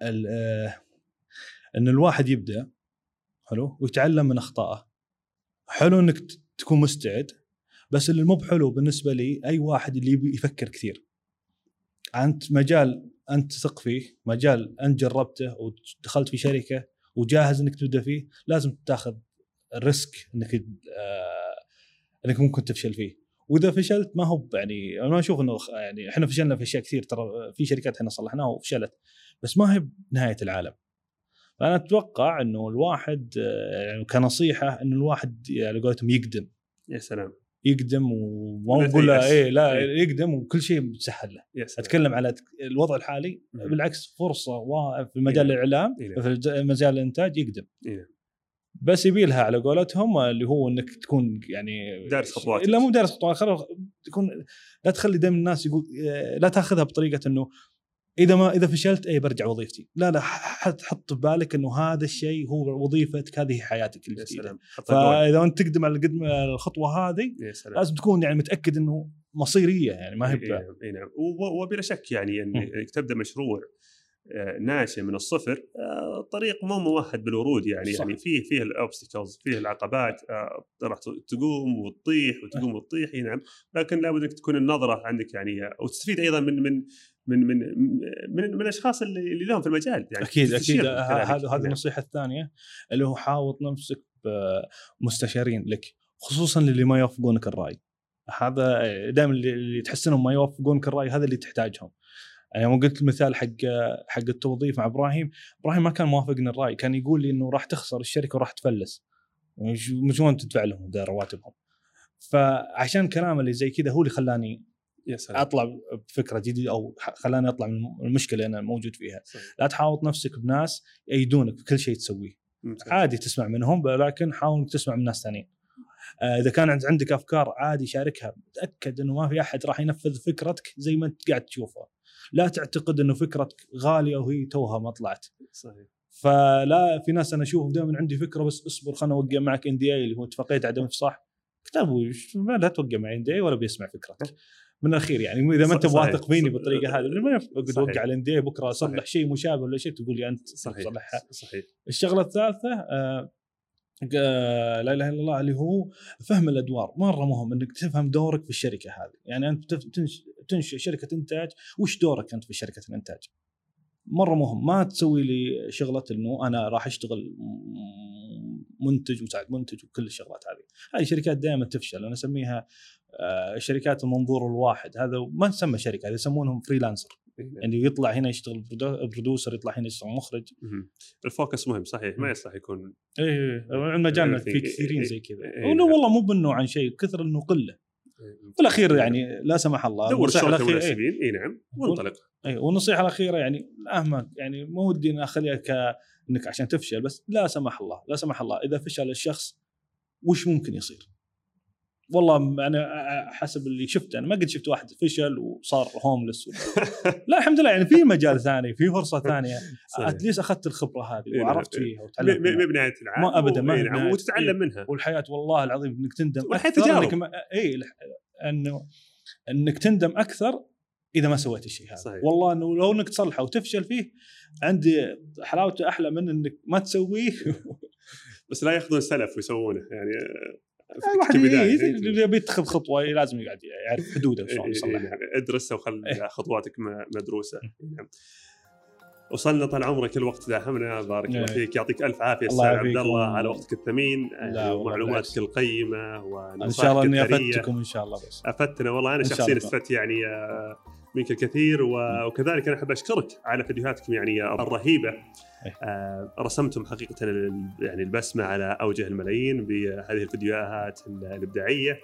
آه إن الواحد يبدأ حلو ويتعلم من أخطائه حلو إنك تكون مستعد بس اللي مو بحلو بالنسبة لي أي واحد اللي يفكر كثير أنت مجال أنت تثق فيه مجال أنت جربته ودخلت في شركة وجاهز إنك تبدأ فيه لازم تاخذ الريسك إنك آه إنك ممكن تفشل فيه. وإذا فشلت ما هو يعني أنا ما أشوف إنه يعني إحنا فشلنا في أشياء كثير ترى في شركات إحنا صلحناها وفشلت بس ما هي بنهاية العالم. فأنا أتوقع إنه الواحد آه، يعني كنصيحة إنه الواحد على قولتهم يقدم. يا سلام. يقدم وما نقول له. إيه لا إيه. يقدم وكل شيء متسهل له سلام أتكلم على الوضع الحالي مم. بالعكس فرصة في مجال إيه. الإعلام إيه. في مجال الإنتاج يقدم نعم. بس يبي لها على قولتهم اللي هو إنك تكون يعني دارس خطواتك. لا مو دارس خطوات تكون لا تخلي دائما الناس يقول لا تاخذها بطريقة إنه إذا ما إذا فشلت اي برجع وظيفتي. لا لا حط في بالك إنه هذا الشيء هو وظيفتك هذه حياتك يا الجديده. فإذا أنت تقدم على الخطوة هذه لازم تكون يعني متأكد إنه مصيرية يعني ما هي اي ب- نعم. وبلا شك يعني إنك تبدأ مشروع آه، ناشئ من الصفر آه، طريق مو ممهد بالورود يعني. صح. يعني فيه فيه ال obstacles فيه العقبات آه، راح تقوم وتطيح وتقوم وتطيح اي نعم. لكن لابد إنك تكون النظرة عندك يعني وتستفيد أيضا من من من من من, من الأشخاص اللي, اللي لهم في المجال يعني أكيد أكيد. تستشير ه- كذلك. هذا هذه نعم. النصيحة الثانية اللي هو حاوط نفسك بمستشارين لك خصوصا اللي ما يوافقونك الرأي. هذا دائما اللي تحس إنهم ما يوافقونك الرأي هذا اللي تحتاجهم. يعني يوم قلت المثال حق حق التوظيف مع إبراهيم. إبراهيم ما كان موافقني الرأي كان يقول لي إنه راح تخسر الشركة وراح تفلس. وين تدفع لهم رواتبهم. فعشان كلام اللي زي كذا هو اللي خلاني أطلع بفكرة جديدة أو خلاني أطلع من المشكلة اللي أنا موجود فيها. صحيح. لا تحاوط نفسك بناس يأيدونك في كل شيء تسويه. عادي تسمع منهم لكن حاول تسمع من ناس ثانيين. آه، إذا كان عند- عندك أفكار عادي شاركها. تأكد إنه ما في أحد راح ينفذ فكرتك زي ما أنت قاعد تشوفها. لا تعتقد إنه فكرتك غالية وهي توها ما طلعت. صحيح. فلا في ناس أنا أشوف دائما عندي فكرة بس اصبر خلنا أوقع معك ان دي اي اللي هو اتفاقيه عدم افصاح ما لا توقع معي اندي ولا بيسمع فكرتك. من الأخير يعني إذا ما أنت صحيح. واثق فيني بالطريقة هذه ما صحيح. أوقع الاندي بكرة اصلح صحيح. شيء مشابه ولا شيء تقول لي أنت صحيح. تصلحها صحيح. الشغلة الثالثة آه آه، لا إله إلا الله اللي هو فهم الأدوار. مره مهم إنك تفهم دورك في الشركة هذه. يعني أنت تنشئ شركة إنتاج وش دورك أنت في شركة الإنتاج؟ مره مهم ما تسوي لي شغلة إنه أنا راح أشتغل منتج مساعد منتج وكل الشغلات هذه. هذه شركات دائما تفشل أنا أسميها آه، شركات المنظور الواحد. هذا ما تسمى شركة هذه يسمونهم freelancer يعني يطلع هنا يشتغل produ- producer يطلع هنا يشتغل مخرج. ال focus مهم صحيح ما. يصلح يكون إيه مجالنا في إيه، كثيرين إيه، زي كذا. إيه، ولا. والله مو بانه عن شيء كثر انه قله في الأخير يعني لا سمح الله دور إيه. المناسبين إي نعم وانطلق. إيه والنصيحة الأخيرة يعني مهما يعني ما ودي أخليها كانك عشان تفشل بس لا سمح الله لا سمح الله. إذا فشل الشخص وش ممكن يصير؟ والله أنا حسب اللي شفته أنا ما قد شفت واحد فشل وصار هوملس *laughs* لا الحمد لله يعني في مجال ثاني في فرصة ثانية. *laughs* اتليست أخذت الخبرة هذه إيه. وعرفت فيها م- وتعلمت منها. م- بنهاية العام ما أبداً، ما نعم. وتتعلم إيه. منها والحياة والله العظيم إنك تندم والحياة أكثر تجارب. ما... اي انه إنك تندم أكثر إذا ما سويت الشيء هذا صحيح. والله إنه لو إنك تصلحه وتفشل فيه عندي حلاوته أحلى من إنك ما تسويه *laughs* بس لا يأخذون سلف ويسوونه يعني الواحد إيه. يبي يتخذ خطوة لازم يقعد يعرف حدوده شلون يصلحها نعم. ادرس وخل إيه. خطواتك مدروسة إي نعم. وصلنا طال عمرك الوقت داهمنا بارك الله إيه. فيك يعطيك ألف عافية أستاذ عبد الله على وقتك الثمين والله ومعلوماتك. القيمة إن شاء الله إني افدتكم إن شاء الله بس افدتنا والله أنا شخصيا. أستفدت يعني آه، منك الكثير وكذلك أنا أحب أشكرك على فيديوهاتكم يعني الرهيبة. إيه. آه، رسمتم حقيقة يعني البسمة على أوجه الملايين بهذه الفيديوهات الإبداعية.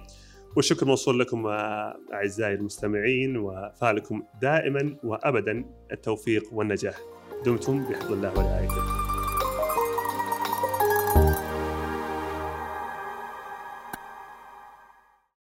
والشكر موصول لكم آه، أعزائي المستمعين وفالكم دائما وابدا التوفيق والنجاح. دمتم بحفظ الله ورعايته.